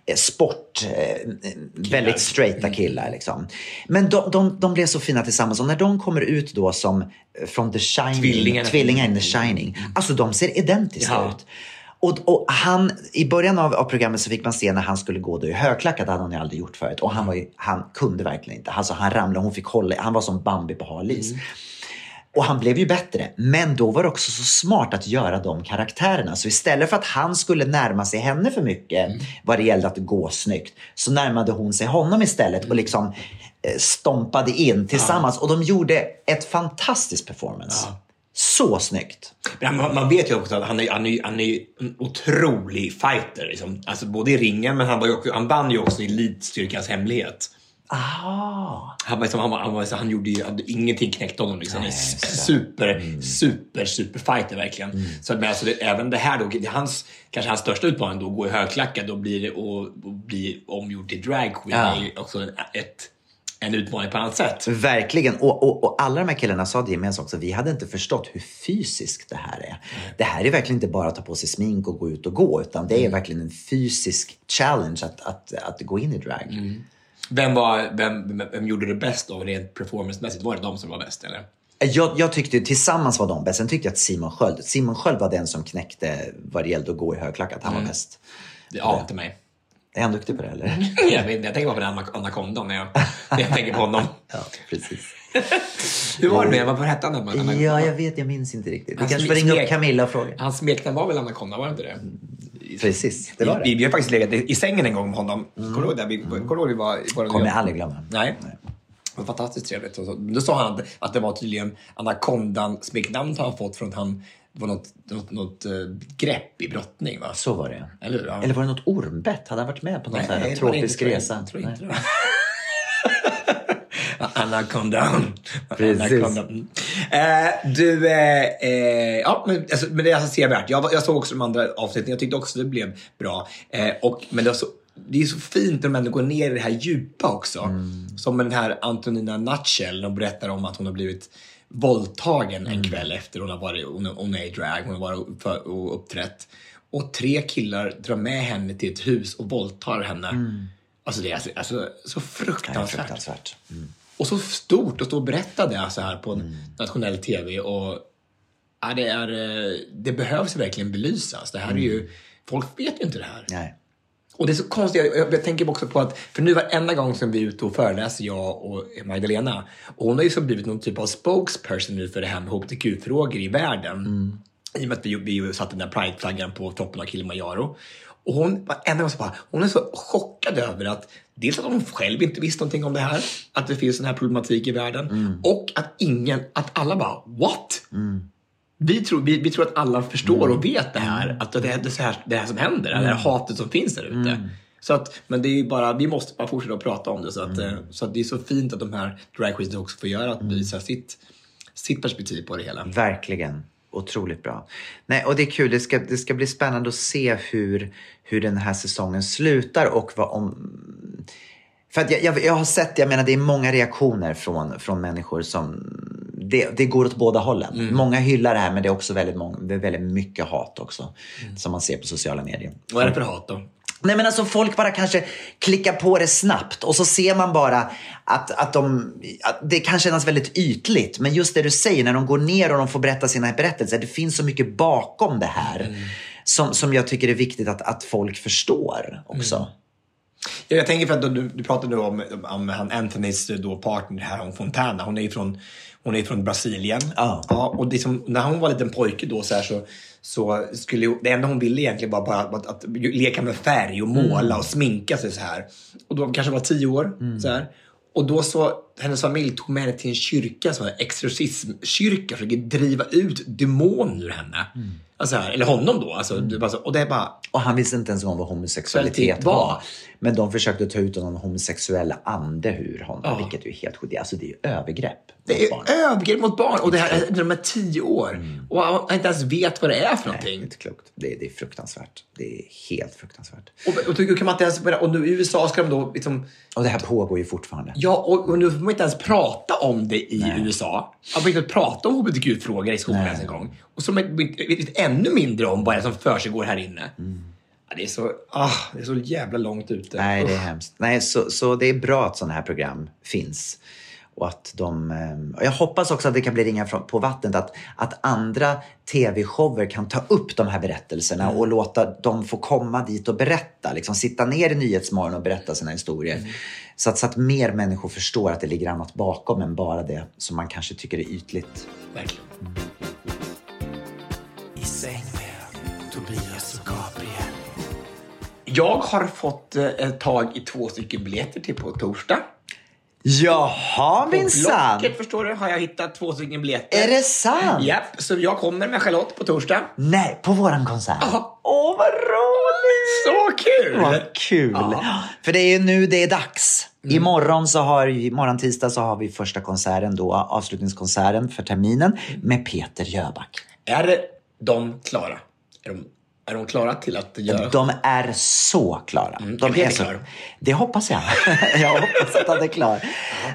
eh, sport, eh, väldigt straighta killar. Liksom. Men de, de, de blev så fina tillsammans och när de kommer ut då som från The Shining, Tvillingarna. tvillingar in The Shining, alltså de ser identiska Ja. ut. Och, och han, I början av, av programmet så fick man se när han skulle gå då i högklackat, det hade han ju aldrig gjort förut. Och han, var ju, han kunde verkligen inte. Alltså, han ramlade, hon fick hålla, han var som Bambi på hal is. Och han blev ju bättre. Men då var det också så smart att göra de karaktärerna. Så istället för att han skulle närma sig henne för mycket vad det gällde att gå snyggt, så närmade hon sig honom istället och liksom eh, stompade in tillsammans. Och de gjorde ett fantastiskt performance. Så snyggt. Man, man vet ju också att han är, han är, han är en otrolig fighter. Liksom. Alltså både i ringen, men han, var också, han vann ju också i Elitstyrkans hemlighet. Ah. Han, liksom, han, han, så han gjorde ju hade, ingenting knäckte honom. Liksom. Nej, just det. super, super, super fighter verkligen. Så, men alltså, det, även det här då, det hans, kanske hans största utmaning då, att gå i högklackat och bli, och, och bli omgjord till drag queen Ja. är ju också ett, en utmaning på annat sätt. Verkligen. Och, och, och alla de här killarna sa det gemensamt också. Vi hade inte förstått hur fysiskt det här är. Det här är verkligen inte bara att ta på sig smink och gå ut och gå. Utan det är verkligen en fysisk challenge att, att, att gå in i drag. Vem, var, vem, vem, gjorde det bäst då, rent performancemässigt? Var det de som var bäst eller? Jag, jag tyckte tillsammans var de bäst. Sen tyckte jag att Simon Sköld, Simon Sköld var den som knäckte vad det gällde att gå i högklackat. Han var bäst. Det ante mig. Är han duktig på det eller? Jag, vet, jag tänker bara på den anakondan när jag, när jag tänker på honom. Ja, precis. Hur var det Vad hette han? Ja, jag vet. Jag minns inte riktigt. Vi kanske får ringa upp Camilla och fråga. Hans smeknamn var väl Anaconda, var det inte det? Precis, det var Vi, det. vi har faktiskt legat i sängen en gång med honom. Kommer du ihåg det? Vi, ihåg vi var... Kommer jag aldrig glömma. Nej. Det var fantastiskt trevligt. Då sa han att, det var tydligen Anacondan, smeknamnet han fått från att han var något, något, något eh, grepp i brottning. Va? Så var det. Eller? Ja. Eller var det något ormbett? Hade han varit med på någon sån var det tropisk inte, resa? Jag tror inte Nej. det. Anaconda. Precis. Anaconda. Mm. Eh, du, eh, eh, ja, men, alltså, men det är alltså sevärt. Jag, jag såg också de andra avsnitten. Jag tyckte också det blev bra. Och, men det, var så, det är så fint när de ändå går ner i det här djupa också. Mm. Som med den här Antonina Nutshell. De berättar om att hon har blivit våldtagen Mm. en kväll efter hon har varit hon, hon är i drag, hon har varit för, och uppträtt. Och tre killar drar med henne till ett hus och våldtar henne. Alltså det är alltså, alltså, så fruktansvärt. fruktansvärt. Mm. Och så stort att stå och berätta det så här på en nationell tv. Och, ja, det, är, eh, det behövs verkligen belysas. Det här är ju, folk vet ju inte det här. Nej. Och det är så konstigt, jag, jag tänker också på att, för nu varenda gång som vi är ute och föreläser, jag och Magdalena, och hon har ju så blivit någon typ av spokesperson nu för det här med hbtq-frågor i världen. I och med att vi, vi satte den där prideflaggan på toppen av Kilimanjaro. Och hon, varenda gång så bara, hon är så chockad över att dels att hon själv inte visste någonting om det här, att det finns den här problematik i världen, och att ingen, att alla bara, what? Vi tror, vi, vi tror att alla förstår och vet det här. Att det är så här, det här som händer. Det här hatet som finns där ute. Så att, men det är ju bara, vi måste bara fortsätta att prata om det. Så att, eh, så att det är så fint att de här dragqueens också får göra, att visa sitt, sitt perspektiv på det hela. Verkligen. Otroligt bra. Nej, och det är kul. Det ska, det ska bli spännande att se hur, hur den här säsongen slutar och vad om... För att jag, jag, jag har sett, jag menar det är många reaktioner från, från människor som det, det går åt båda hållen. Mm. Många hyllar det här men det är också väldigt, många, det är väldigt mycket hat också. Som man ser på sociala medier. Vad är det för hat då? Nej men alltså folk bara kanske klickar på det snabbt och så ser man bara att, att, de, att det kan kännas väldigt ytligt. Men just det du säger, när de går ner och de får berätta sina berättelser. Det finns så mycket bakom det här. Som, som jag tycker är viktigt att, att folk förstår också. Ja, jag tänker för att du, du pratade nu om, om han Anthonys då partner här, hon Fontana. Hon är ju från, hon är från Brasilien. Ja. ja och det som, när hon var liten pojke då så, här, så, så skulle det enda hon ville egentligen var bara att, att leka med färg och måla Mm. och sminka sig så här. Och då kanske var tio år. Så här. Och då så, hennes familj tog med henne till en kyrka, en exorcismkyrka, försöker driva ut demoner ur henne. Mm. Alltså här, eller honom då. Alltså, det bara så, och det är bara, Och han visste inte ens om vad homosexualitet Sexualitet var. var. Men de försökte ta ut någon homosexuell ande ur honom. Ja. Vilket är helt sjukt. Alltså det är ju övergrepp Det är barn. övergrepp mot barn och det här när de är tio år och han inte ens vet vad det är för Nej, det är någonting. inte klokt. Det är, det är fruktansvärt. Det är helt fruktansvärt. Och, och då kan man inte ens börja, och nu i USA ska de då liksom, Och det här pågår ju fortfarande. ja och, och nu får man inte ens prata om det i USA. Man får inte prata om hbtq-frågor i skolan ens en gång. Och så vet ännu mindre om vad det är som försiggår här inne. Ja, det, är så, ah, det är så jävla långt ute. Nej, det är hemskt. Nej, så, så det är bra att sådana här program finns. Och att de, eh, och jag hoppas också att det kan bli ringar på vattnet. Att, att andra tv-shower kan ta upp de här berättelserna och låta dem få komma dit och berätta. Liksom sitta ner i Nyhetsmorgon och berätta sina historier. Så, att, så att mer människor förstår att det ligger annat bakom än bara det som man kanske tycker är ytligt. Verkligen. I säng Jag har fått eh, tag i två stycken biljetter till på torsdag. Jaha På minsann! Blocket förstår du har jag hittat två stycken biljetter. Är det sant? Japp, så jag kommer med Charlotte på torsdag. Nej, på våran konsert? Ja. Åh, vad roligt! Så kul! Vad kul! Ja. För det är ju nu det är dags. Imorgon, så har, imorgon tisdag så har vi första konserten då, avslutningskonserten för terminen med Peter Jöback. Är de klara? Är de, är de klara till att göra? De är så klara. De Är Peter så, klar? Det hoppas jag. jag hoppas att han är klar.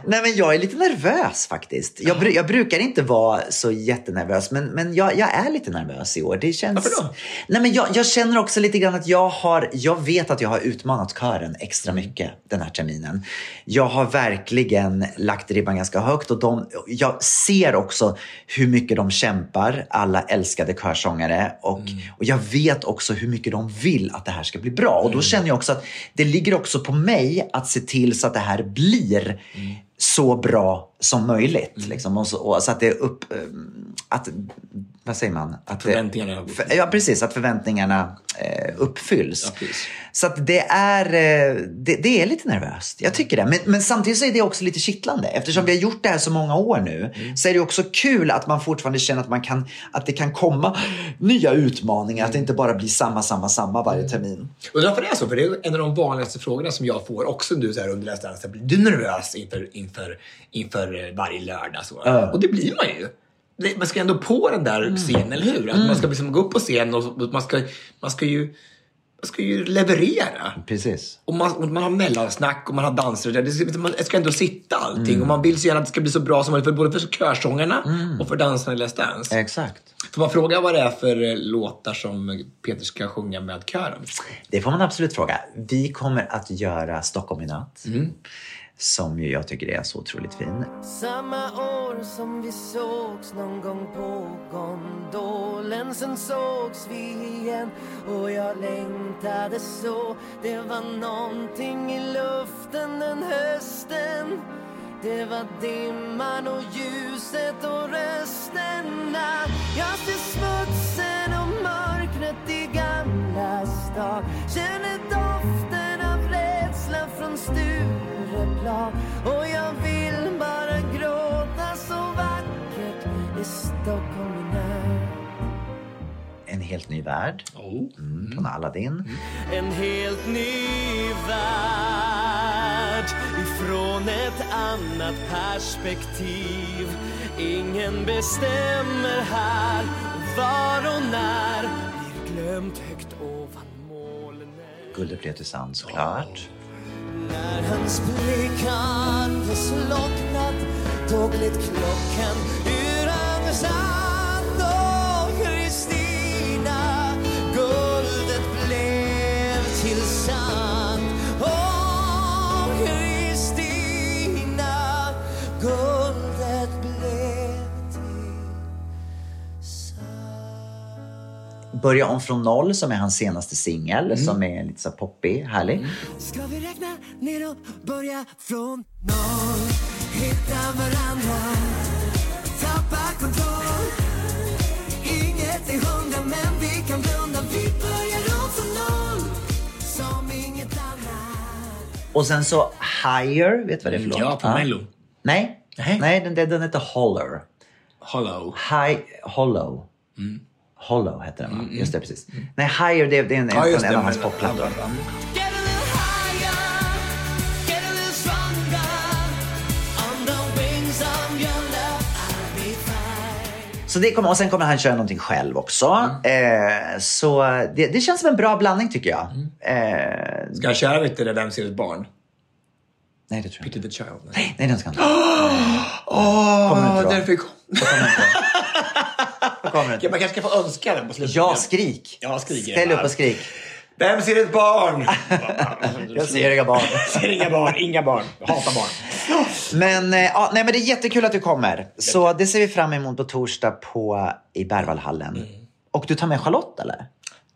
Nej, men jag är lite nervös faktiskt. Jag, bru- jag brukar inte vara så jättenervös, men, men jag, jag är lite nervös i år. Det känns... Varför då? Nej, men jag, jag känner också lite grann att jag har, jag vet att jag har utmanat kören extra Mm. mycket den här terminen. Jag har verkligen lagt ribban ganska högt och de, jag ser också hur mycket de kämpar, alla älskade körsångare. Och, Mm. och jag vet också hur mycket de vill att det här ska bli bra. Och då Mm. känner jag också att det ligger också på mig att se till så att det här blir Mm. så bra som möjligt. Liksom. Och så, och så att det är upp... eh, Att, vad säger man? Att Förväntningarna- för, ja, precis. Att förväntningarna eh, uppfylls. Ja, så att det är, eh, det, det är lite nervöst. Jag tycker det. Men, men samtidigt så är det också lite kittlande. Eftersom vi har gjort det här så många år nu så är det också kul att man fortfarande känner att, man kan, att det kan komma nya utmaningar. Att det inte bara blir samma, samma, samma varje termin. Undrar varför det är så? För det är en av de vanligaste frågorna som jag får också nu så här under Dance. Blir du nervös inför, inför, inför varje lördag? Så? Ja. Och det blir man ju. Man ska ändå på den där scenen, eller hur? Att Man ska liksom gå upp på scen och man ska, man ska, ju, man ska ju leverera. Precis. Och man, och man har mellansnack och man har danser. och Det, det, ska- man ska ändå sitta allting. Och man vill så gärna att det ska bli så bra som möjligt för både för körsångarna och för dansarna i Let's Dance. Exakt. Får man fråga vad det är för eh, låtar som Peter ska sjunga med kören? Det får man absolut fråga. Vi kommer att göra Stockholm i natt. Som ju jag tycker är så otroligt fin. Samma år som vi sågs någon gång på gondolen. Sen sågs vi igen och jag längtade så. Det var någonting i luften den hösten. Det var dimman och ljuset och rösterna Jag ser smutsen och mörkret i gamla stan. Känner doften av rädsla från stugan. Stureplan Och jag vill bara gråta så vackert i Stockholm i natt En helt ny värld. Mm, från Aladdin. En helt ny värld ifrån ett annat perspektiv. Ingen bestämmer här var och när. Blir glömt högt ovan molnen Guldet blev till sand såklart. När hans blick hade slocknat då gled klockan ur hans arm Börja om från noll som är hans senaste singel Mm. som är lite så poppig, härlig. Ska vi räkna ner och börja från noll? Hitta varandra, tappa kontroll. Inget är hundra men vi kan blunda. Vi börjar om från noll, som inget annat. Och sen så Higher, vet du vad det är för låt? Ja, på Mello. Nej, Nej. Nej den, den heter Holler. Hollow. High, Hollow. Hollow heter den va? Just det, precis. Nej, Higher det, det är en, Mm. Ja, en, en av hans popplattor. Så det kommer, och sen kommer han köra någonting själv också. Mm. Eh, så det, det känns som en bra blandning tycker jag. Eh, Ska jag köra vet du, Vem ser ett barn? nej, det tror jag inte. Peter the Child. Nej. Nej, den ska inte. Åh, Kommer inte då. därför kom. Kommer den Man kanske ska få önska den på slutet. Ja, skrik. Ja, skrik Ställ upp och skrik. Vem ser ett barn? Jag ser inga barn. ser inga barn, inga barn. Jag hatar barn. Men, eh, ja, nej, men det är jättekul att du kommer. Så det ser vi fram emot på torsdag på, i Berwaldhallen. Mm. Och du tar med Charlotte eller?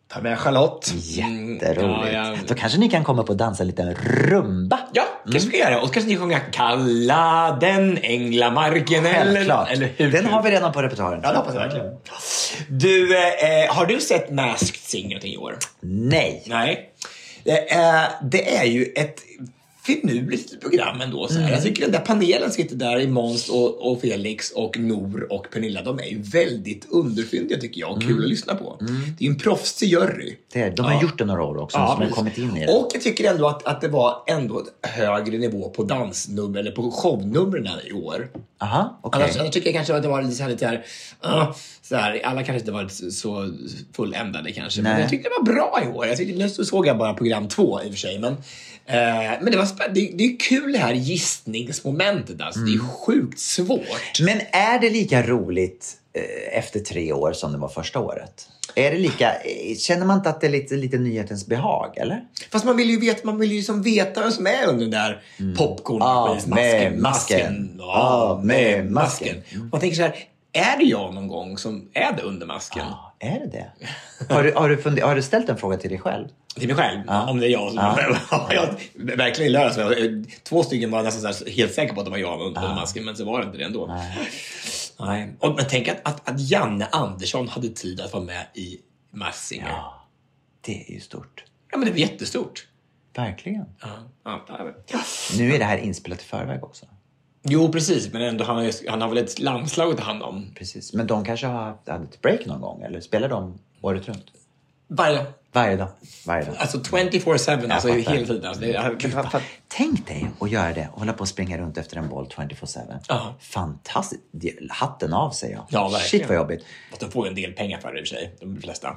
Ta med Charlotte. Jätteroligt. Mm, ja, ja. Då kanske ni kan komma på och dansa en liten rumba. Ja, kanske ska göra. Och så kanske ni sjunger Kalla den änglamarken. Eller, Självklart. eller hur? Den har vi redan på repertoaren. Ja, det hoppas jag verkligen. Du, eh, har du sett Masked Singer i år? Nej. Nej. Det är, det är ju ett finurligt program ändå. Så här. Mm. Jag tycker den där panelen sitter där i Måns och, och Felix och Nor och Pernilla. De är ju väldigt underfyndiga tycker jag och kul att lyssna på. Det är ju en proffsig jury. Mm. Det de har Ja. gjort det några år också, som har kommit in i det. Och jag tycker ändå att, att det var ändå högre nivå på dansnummer eller på shownumren i år. Aha, okej. Annars, annars tycker jag kanske att det var lite så här, lite här, ah, så här alla kanske inte varit så- fulländade kanske. Men Nej. jag tyckte det var bra i år. Jag tyckte, nu såg jag bara program två i och för sig. Men, eh, men det, var spä- det, det är kul det här gissningsmomentet. Alltså. Det är Mm. sjukt svårt. Men är det lika roligt eh, efter tre år som det var första året? Är det lika, eh, känner man inte att det är lite, lite nyhetens behag, eller? Fast man vill ju veta, man vill ju liksom veta vem som är under den där popcorn Ah, masken, med masken. Ja, Ah, med masken. masken. Man tänker så här, är det jag någon gång som är det under masken? Ja, är det det? Har du, har, du har du ställt en fråga till dig själv? Till mig själv, om det är jag som ja. jag, Verkligen jag- Två stycken var nästan så helt säker på att det var jag under masken, men så var det inte det ändå. Nej. Och, men tänk att, att, att Janne Andersson hade tid att vara med i Masked Singer. Ja. Det är ju stort. men det var jättestort. Verkligen. Ja. Ja, ja. Nu är det här inspelat i förväg också. Jo, precis. Men ändå, han, har, han har väl ett landslag att ta hand om. Precis. Men de kanske har haft hade ett break någon gång? Eller spelar de året runt? Varje Varje dag. Varje dag. Alltså 24-7, alltså fattar. hela tiden. Alltså, det, fan. Tänk dig att göra det och hålla på att springa runt efter en boll 24-7. Ja. Fantastiskt. Hatten av säger jag. Ja, verkligen. Shit vad jobbigt. Fast de får ju en del pengar för det i och för sig, de flesta.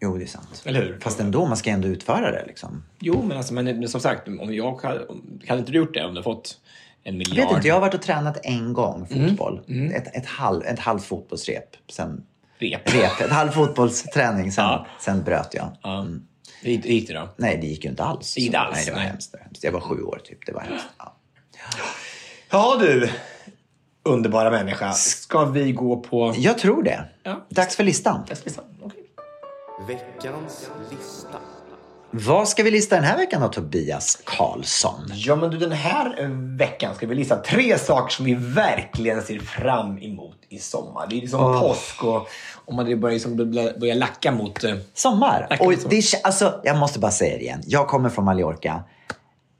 Jo, det är sant. Eller hur? Fast ändå, man ska ändå utföra det liksom. Jo, men, alltså, men, men som sagt, om jag hade, hade inte du gjort det om du fått en miljard? Jag vet inte, jag har varit och tränat en gång Mm. fotboll. Ett, ett, halv, ett halvt fotbollsrep. Sen Rep. rep. Ett halv fotbollsträning, sen, Ja. sen bröt jag. Ja. Gick- hur gick det då? Nej, det gick ju inte alls. Det gick inte alls, Nej, det var nej. hemskt. det var hemskt. Jag var sju år typ. Det var hemskt. Ja. Ja du, underbara människa. Ska vi gå på... Jag tror det. Ja. Dags för listan. Okej. Veckans lista. Vad ska vi lista den här veckan då, Tobias Karlsson? Ja, men du, den här veckan ska vi lista tre saker som vi verkligen ser fram emot i sommar. Det är liksom Åh. påsk och om man börjar, liksom börja, börja lacka mot... eh, Sommar. Verkligen Och så. det, kä- alltså, jag måste bara säga det igen. Jag kommer från Mallorca.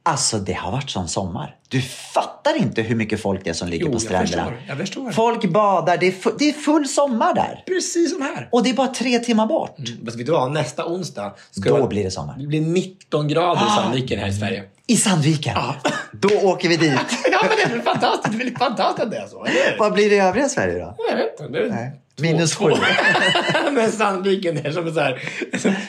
Alltså det har varit sån sommar. Du fattar inte hur mycket folk det är som ligger Jo, på jag stränderna. förstår, jag förstår. Folk badar. Det är, fu- det är full sommar där. Precis som här. Och det är bara tre timmar bort. Fast vet du vad? Nästa onsdag ska Då jag- blir det sommar. Det blir 19 grader i Sandviken här i Sverige. I Sandviken. Då åker vi dit. Ja, men det är väl fantastiskt. Det är väl fantastiskt att det är så, eller? Vad blir det i övriga Sverige då? Jag vet inte. Det är Nej. Minus sju. Men Sandviken är som så här,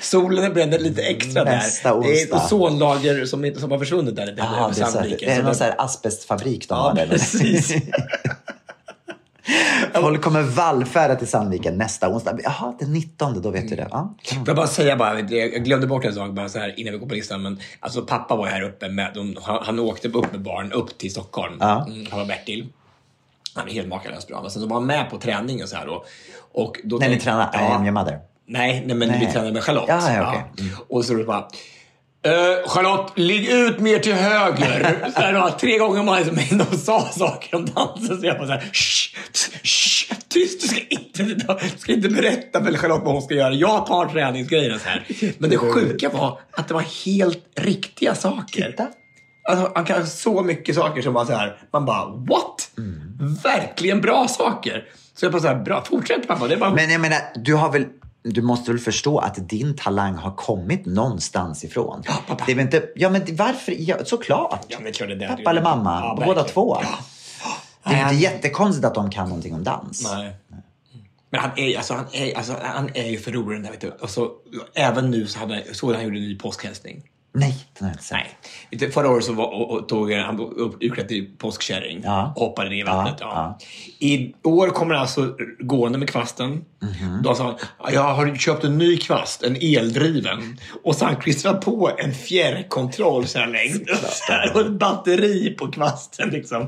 solen bränner lite extra Nästa där. Det är ett onsdag. ozonlager som, som har försvunnit där. där Aha, det är, så det är någon så här asbestfabrik de Ja, har där. precis. Folk kommer vallfärda till Sandviken nästa onsdag. Jaha, den 19, då vet du det. Ja. Får jag bara säga bara, jag glömde bort en sak bara så här innan vi går på listan. Men alltså pappa var här uppe med, de, han, han åkte upp med barn upp till Stockholm. Ja. Mm, han var Bertil. Han är helt makalöst bra. Men sen så var han med på träningen så här då. Och då När ni tänkte- tränar I am your mother. Nej, nej men Nej. vi tränade med Charlotte. Ja, ja, okej. Mm. Och så det bara... Uh, Charlotte, ligg ut mer till höger. så här, då, tre gånger man liksom, de sa saker om dansen så jag bara så här, shh, shh, tyst, du ska, inte, du ska inte berätta för Charlotte vad hon ska göra. Jag tar träningsgrejerna så här. Men det sjuka var att det var helt riktiga saker. Titta. Alltså, han kan så mycket saker som bara så här, man bara what? Verkligen bra saker. Så jag bara så här, bra, fortsätt pappa. Det är bara... Men jag menar, du har väl du måste väl förstå att din talang har kommit någonstans ifrån? Ja, pappa. Det är väl inte, ja men varför? Ja, såklart. Ja, men det klart det. Pappa eller mamma, Ja, båda verkligen. två. Ja. Det är ju inte Han- jättekonstigt att de kan någonting om dans. Nej. Men han är, alltså, han, är, alltså, han är ju för rolig den där. Vet du. Och så, även nu så hade, såg han gjorde en ny påskhälsning. Nej, den har jag inte sett. Nej. Förra året så var, och, och, tog han upp- till påskkärring Ja. och hoppade ner i vattnet. Ja, Ja, I år kommer han alltså gående med kvasten. Mhm. Då sa han, jag har köpt en ny kvast, en eldriven. Och så han klistrat på en fjärrkontroll så här längst så här, och ett batteri på kvasten. Liksom.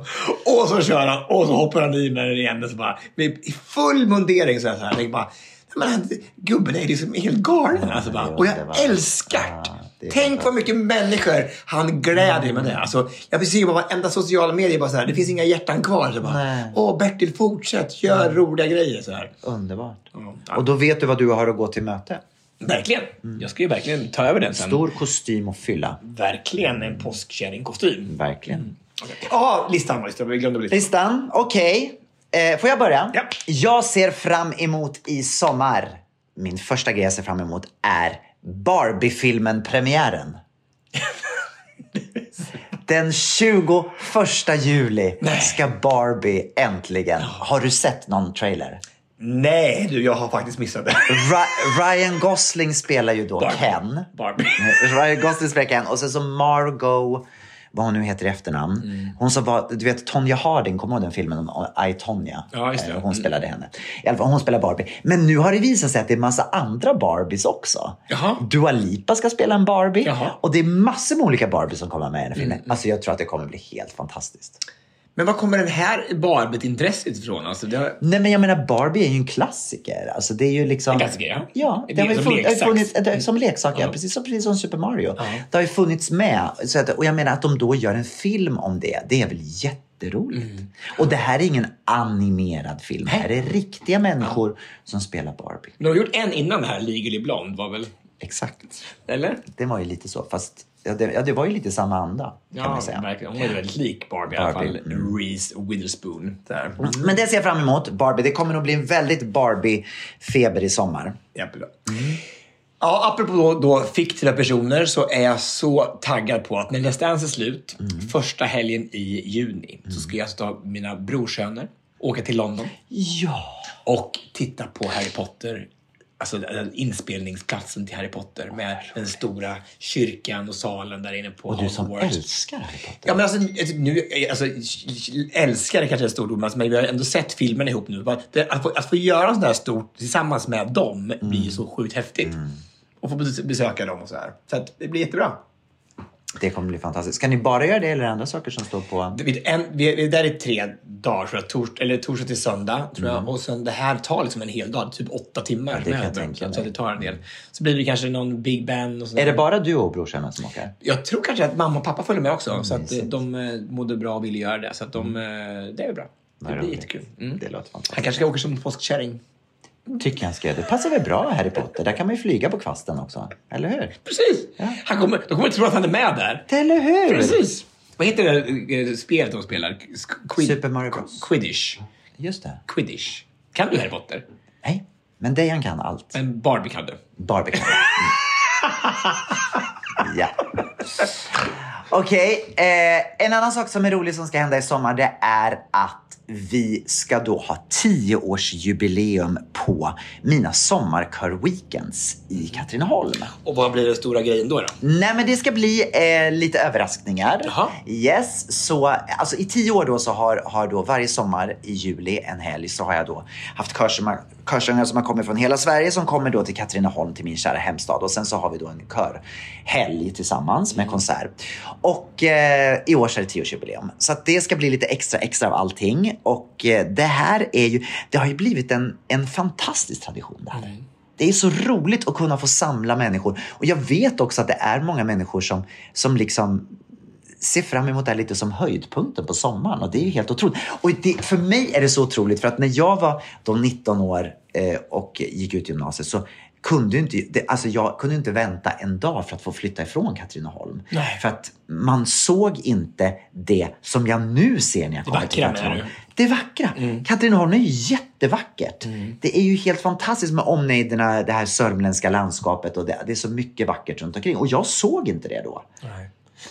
Och så kör han och så hoppar han i med den igen. Och så bara, med, I full mundering så här. Så här jag bara, men gubben är liksom helt galen. Alltså bara, och jag älskar det Tänk vad mycket människor han gläder med det. Alltså, jag vill se på varenda sociala medier bara så här, det finns inga hjärtan kvar. Så bara, Nej. Åh, Bertil, fortsätt, gör roliga grejer. Så här. Underbart. Ja. Och då vet du vad du har att gå till möte. Verkligen. Jag ska ju verkligen ta över den sen. Stor kostym och fylla. Verkligen en påskkärringkostym. Verkligen. Ja, listan var det. Vi glömde listan. Listan, okej. Eh, får jag börja? Ja. Jag ser fram emot i sommar. Min första grej jag ser fram emot är Barbie-filmen-premiären. Den 21 juli ska Barbie äntligen... Har du sett någon trailer? Nej, du, jag har faktiskt missat det. Ryan Gosling spelar ju då Barbie. Ken. Barbie. Ryan Gosling spelar Ken och sen så Margot, vad hon nu heter i efternamn. Mm. Hon som var, du vet Tonya Harding, kommer du ihåg den filmen om I, Tonya? Ja, just det. Eh, Hon Mm. spelade henne. I alla fall, hon spelar Barbie. Men nu har det visat sig att det är massa andra Barbies också. Jaha. Dua Lipa ska spela en Barbie. Jaha. Och det är massor med olika Barbies som kommer med i den filmen. Mm. Alltså jag tror att det kommer bli helt fantastiskt. Men var kommer den här Barbie-intresset ifrån? Alltså, det har... Nej men jag menar Barbie är ju en klassiker. Alltså det är ju liksom... En klassiker, ja. Ja, Det det har som funnits, leksak. funnits, det, som leksak, ja. Ja. Precis, som, precis som Super Mario. Det har ju funnits med. Så att, och jag menar att de då gör en film om det, det är väl jätteroligt. Mm. Och det här är ingen animerad film. Det här är riktiga människor som spelar Barbie. De har gjort en innan det här, Legally Blonde, var väl? Exakt. Eller? Det var ju lite så. Fast ja, det, ja, det var ju lite samma anda. Kan Ja, man säga. verkligen. Hon är väldigt lik Barbie, i alla Barbie, fall. Reese Witherspoon. Där. Men det ser jag fram emot. Barbie. Det kommer nog bli en väldigt Barbie-feber i sommar. Jättebra. Ja, apropå då, då fiktiva personer så är jag så taggad på att när Let's Dance är slut, första helgen i juni, så ska jag alltså ta mina brorsöner, åka till London Ja. och titta på Harry Potter. Alltså den inspelningsplatsen till Harry Potter med den stora kyrkan och salen där inne på Och du som Hogwarts. älskar Harry Potter. Ja, men alltså, nu, alltså, älskar är kanske ett stort ord, men vi har ändå sett filmen ihop nu. Att få, att få göra sånt här stort tillsammans med dem blir ju så sjukt häftigt. Och få bes- besöka dem och så här. Så att det blir jättebra. Det kommer bli fantastiskt. Ska ni bara göra det eller andra saker som står på? En, vi, vi är där i tre dagar, tror jag. Tors, eller torsdag till söndag, tror jag. Och sen det här tar liksom en hel dag, typ åtta timmar. Mm. det kan jag tänka så, så mig. det tar en del. Så blir det kanske någon Big Ben och Är det bara du och brorsorna som åker? Jag tror kanske att mamma och pappa följer med också. så att de eh, mådde bra och ville göra det. Så att de, eh, det är bra. Det blir jättekul. Mm. Det låter fantastiskt. Han kanske åka som påskkärring. Tycker han ska göra det. passar väl bra Harry Potter? Där kan man ju flyga på kvasten också. Eller hur? Precis! Han kommer, de kommer tro att han är med där. Eller hur? Precis! Vad heter det eh, spelet de spelar? Quid- Super Mario Bros. Quidditch. Just det. Quidditch. Kan du Harry Potter? Nej, men Dejan kan allt. Men Barbie kan du. Barbie kan. Mm. ja. Okej, eh, en annan sak som är rolig som ska hända i sommar det är att vi ska då ha 10-årsjubileum på mina sommarkör-weekends i Katrineholm. Och vad blir den stora grejen då? då? Nej, men det ska bli eh, lite överraskningar. Jaha. Yes, så alltså i tio år då så har, har då varje sommar i juli en helg så har jag då haft körsångare körsångare som har kommit från hela Sverige som kommer då till Katrineholm, till min kära hemstad. Och sen så har vi då en körhelg tillsammans med konsert. Och eh, i år så är det tioårsjubileum. Så att det ska bli lite extra extra av allting. Och eh, det här är ju, det har ju blivit en, en fantastisk tradition det här. Det är så roligt att kunna få samla människor. Och jag vet också att det är många människor som, som liksom ser fram emot det här lite som höjdpunkten på sommaren och det är ju helt otroligt. Och det, för mig är det så otroligt för att när jag var då 19 år eh, och gick ut gymnasiet så kunde inte, det, alltså jag kunde inte vänta en dag för att få flytta ifrån Katrineholm. Nej. För att man såg inte det som jag nu ser när jag kommer till Katrineholm. Det vackra. Katrineholm är ju jättevackert. Mm. Det är ju helt fantastiskt med omnejderna, det här sörmländska landskapet och det, det är så mycket vackert runt omkring. Och jag såg inte det då.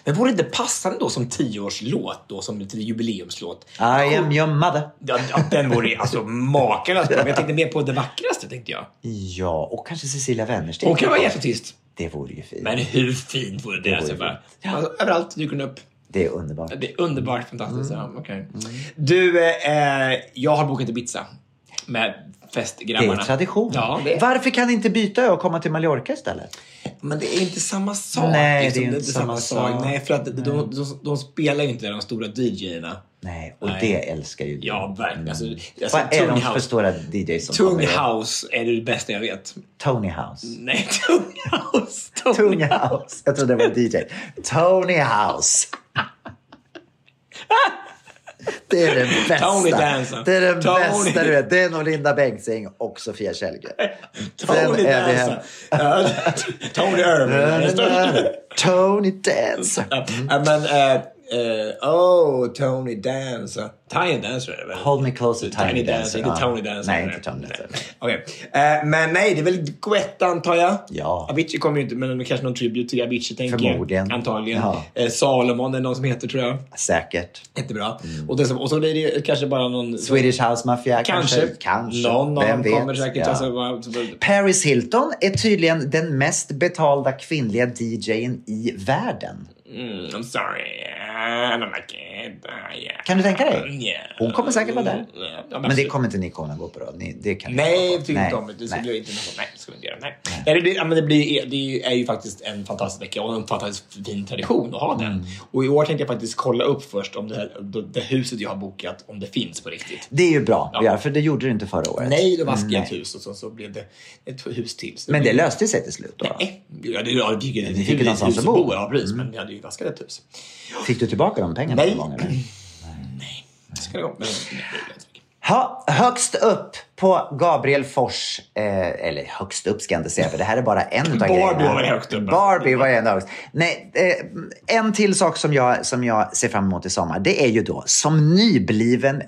Men vore det inte passande då som tioårslåt, då, som lite jubileumslåt? I am your mother. Ja, den vore alltså makalös jag tänkte mer på det vackraste, tänkte jag. Ja, och kanske Cecilia Wennersten. Hon kan vara jättetyst. Det vore ju fint. Men hur fint vore det? Det alltså, bara, alltså, överallt dyker den upp. Det är underbart. Det är underbart fantastiskt. Ja, okej. Du, eh, jag har bokat Ibiza med Det är festgrabbarna. tradition. Ja, det är. Varför kan ni inte byta ö och komma till Mallorca istället? Men det är inte samma sak. Nej, liksom. det är inte samma sak. Nej, för att de, de, de, de spelar ju inte de stora DJerna. Nej, och Nej. det älskar ju du. Ja, verkligen. Alltså, alltså, Vad är de för stora DJs som Tung house är det bästa jag vet. Tony House. Nej, tung house. Tung, Tung House. Jag trodde det var DJ. Tony House. Det är det bästa. Tony Dancer. Det är det Tony. bästa du vet. Det är nog Linda Bengtzing och Sofia Källgren. Tony. Ja, Tony Irving. Tony Dancer. Ja, men, eh, eh, oh, Tony Dancer. Tiny Dancer är det väl? Hold me closer, Tiny, Tiny Dancer, inte. Tony Dancer. Nej, inte Tony Dancer. Okej. Eh, men nej, det är väl Guetta antar jag? Ja. Avicii kommer ju inte, men kanske någon tribute till Avicii tänker jag. Förmodligen. Antagligen. Ja. Eh, Salomon är någon som heter tror jag. Säkert. Jättebra. Och, det, och så blir det kanske bara någon... Swedish House Mafia Kanske. kanske. kanske. Någon av Vem kommer vet? säkert. Ja. Alltså, bara, så bara, Paris Hilton är tydligen den mest betalda kvinnliga DJn i världen. Mm, I'm sorry. I don't like it. Uh, yeah. Kan du tänka dig? Yeah. Hon kommer säkert vara där. Ja, Men det kommer inte ni kunna gå på då? Ni, det kan Nej, jag tycker inte om det. Det nej. skulle inte något. Nej, det skulle inte göra. Nej. Nej. det, ja, men det, blir, det är ju faktiskt en fantastisk vecka och en fantastiskt fin tradition att ha den. Mm. Och i år tänkte jag faktiskt kolla upp först om det, här, det, det huset jag har bokat, om det finns på riktigt. Det är ju bra Ja. att för det gjorde du inte förra året. Nej, då vaskade jag ett hus och så, så blev det ett hus till. Men det löste sig till slut då? Nej, ja, det, ja, det fick ett Ni fick hus, ju någonstans hus att bo. Ja, precis. Men jag hade ju vaskat ett hus. Fick du tillbaka de pengarna Nej. någon gång? Eller? Ska det gå? Men, nej, det. Ha, högst upp på Gabriel Fors, eh, eller högst upp ska jag inte säga för det här är bara en Barbie grejerna. var högst upp. Barbie var en högst. Nej, eh, en till sak som jag, som jag ser fram emot i sommar, det är ju då som nybliven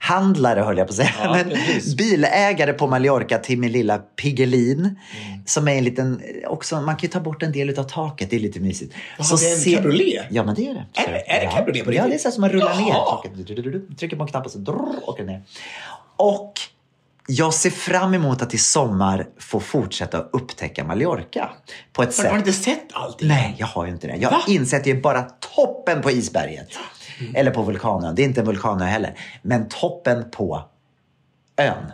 bilhandlare höll jag på att säga. Ja, Men precis. bilägare på Mallorca till min lilla Piggelin. Mm. Som är en liten, också, man kan ju ta bort en del av taket, det är lite mysigt. Jaha, det är en cabriolet? Ja men det är det. Är är det ja. cabriolet på Ja, riktigt? det är så här som man rullar ner Jaha. taket. Du, du, du, Trycker på en knapp och så drrr, åker ner. Och jag ser fram emot att i sommar få fortsätta upptäcka Mallorca. På ett Har sätt. du inte sett allting? Nej, jag har ju inte det. Jag har insett att det är bara toppen på isberget. Eller på vulkanen. Det är inte en vulkanö heller. Men toppen på ön.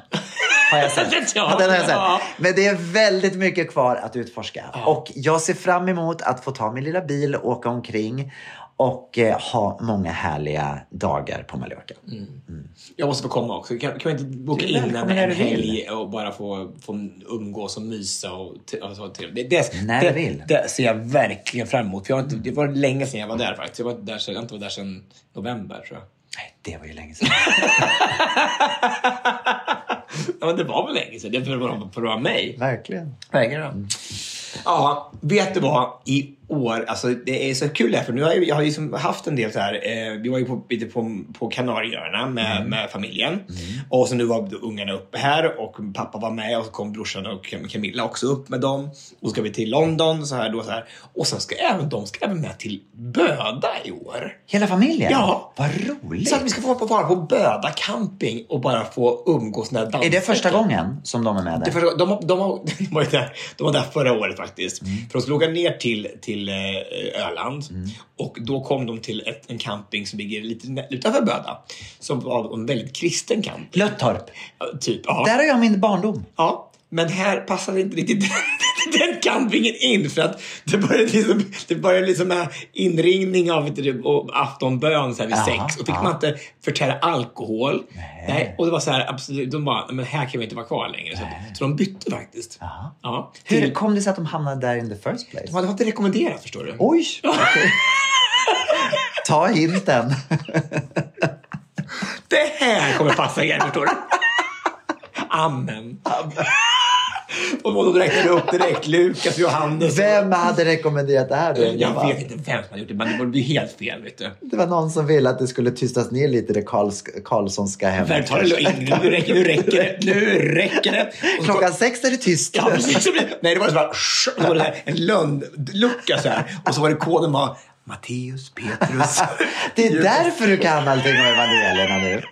Har jag sett. Ja, den har jag sett. ja. Men det är väldigt mycket kvar att utforska. Och jag ser fram emot att få ta min lilla bil och åka omkring. Och eh, ha många härliga dagar på Mallorca. Jag måste få komma också. Kan, kan vi inte boka in en, en helg och bara få, få umgås och mysa och, och så till. Det, det, När det, du vill. Det ser jag verkligen fram emot. För jag har inte, det var länge sedan jag var där faktiskt. Jag, var där, sedan- jag har inte varit där sedan november tror jag. Nej, det var ju länge sedan. Ja, men det var väl länge sedan. Det är för att vara- för att vara mig. Verkligen. Verkligen. Ja, vet du vad? I år, alltså det är så kul det här, för nu har jag, jag har ju liksom haft en del så här, eh, vi var ju på, lite på, på Kanarieöarna med, med familjen. Och så nu var ungarna uppe här och pappa var med och så kom brorsan och Cam- Camilla också upp med dem. Och så ska vi till London så här då så här. Och sen ska även de ska även med till Böda i år. Hela familjen? Ja. Vad roligt. Så att vi ska få vara på, vara på Böda camping och bara få umgås när Är det första gången som de är med det där? första, de, de, har, de, var de var där förra året faktiskt. Mm. För de skulle åka ner till, till eh, Öland. Och då kom de till ett, en camping som ligger lite utanför Böda. Som var en väldigt kristen camping. Löttorp. Typ, ja. Där har jag min barndom. ja. Men här passade inte riktigt den campingen in för att det började liksom, det började liksom med inringning av du, och aftonbön så här vid Ja, sex. Och fick man inte förtära alkohol. Nej. Och det var så här, absolut, de bara, men här kan vi inte vara kvar längre. Så, så de bytte faktiskt. Ja. Hur Till, kom det sig att de hamnade där in the first place? de hade fått det rekommenderat förstår du. Oj! okej. Ta hinten. Det här kommer passa er förstår du. Amen. Och de räknade upp direkt Lukas, Johannes. Vem hade rekommenderat det här? då? Jag vet inte vem som har gjort det, men det borde bli helt fel. Vet du. Det var någon som ville att det skulle tystas ner lite det Karls- Karlssonska det lugnt? Nu räcker, nu räcker det. Nu räcker det. Så- Klockan sex är det tyst. Ja, precis. Nej, det var så bara... Så var det här, en lönnlucka så här. Och så var det koden var Matteus, Petrus. Det är därför du kan allting om evangelierna nu.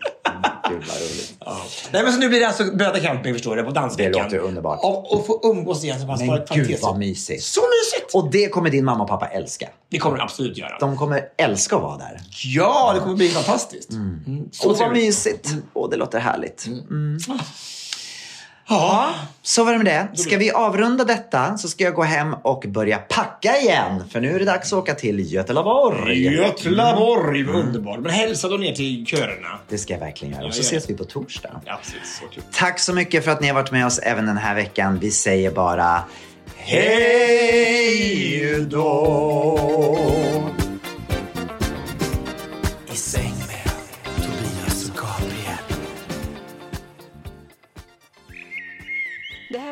Gud vad roligt. Ja. Nej, men så nu blir det alltså Bröda Camping förstår du, på dansveckan. Det låter underbart. Och, och få umgås igen. Så Men gud vad mysigt. Så mysigt! Och det kommer din mamma och pappa älska. Det kommer de absolut göra. De kommer älska att vara där. Ja, det kommer bli fantastiskt. Mm. Så Åh, vad mysigt. Åh, det låter härligt. Mm. Ja. Så var det med det. Ska vi avrunda detta så ska jag gå hem och börja packa igen. För nu är det dags att åka till Göteborg. Göteborg, underbart. Men hälsa då ner till körerna. Det ska jag verkligen göra. Och så ses vi på torsdag. Ja, precis. Så kul. Tack så mycket för att ni har varit med oss även den här veckan. Vi säger bara hej då!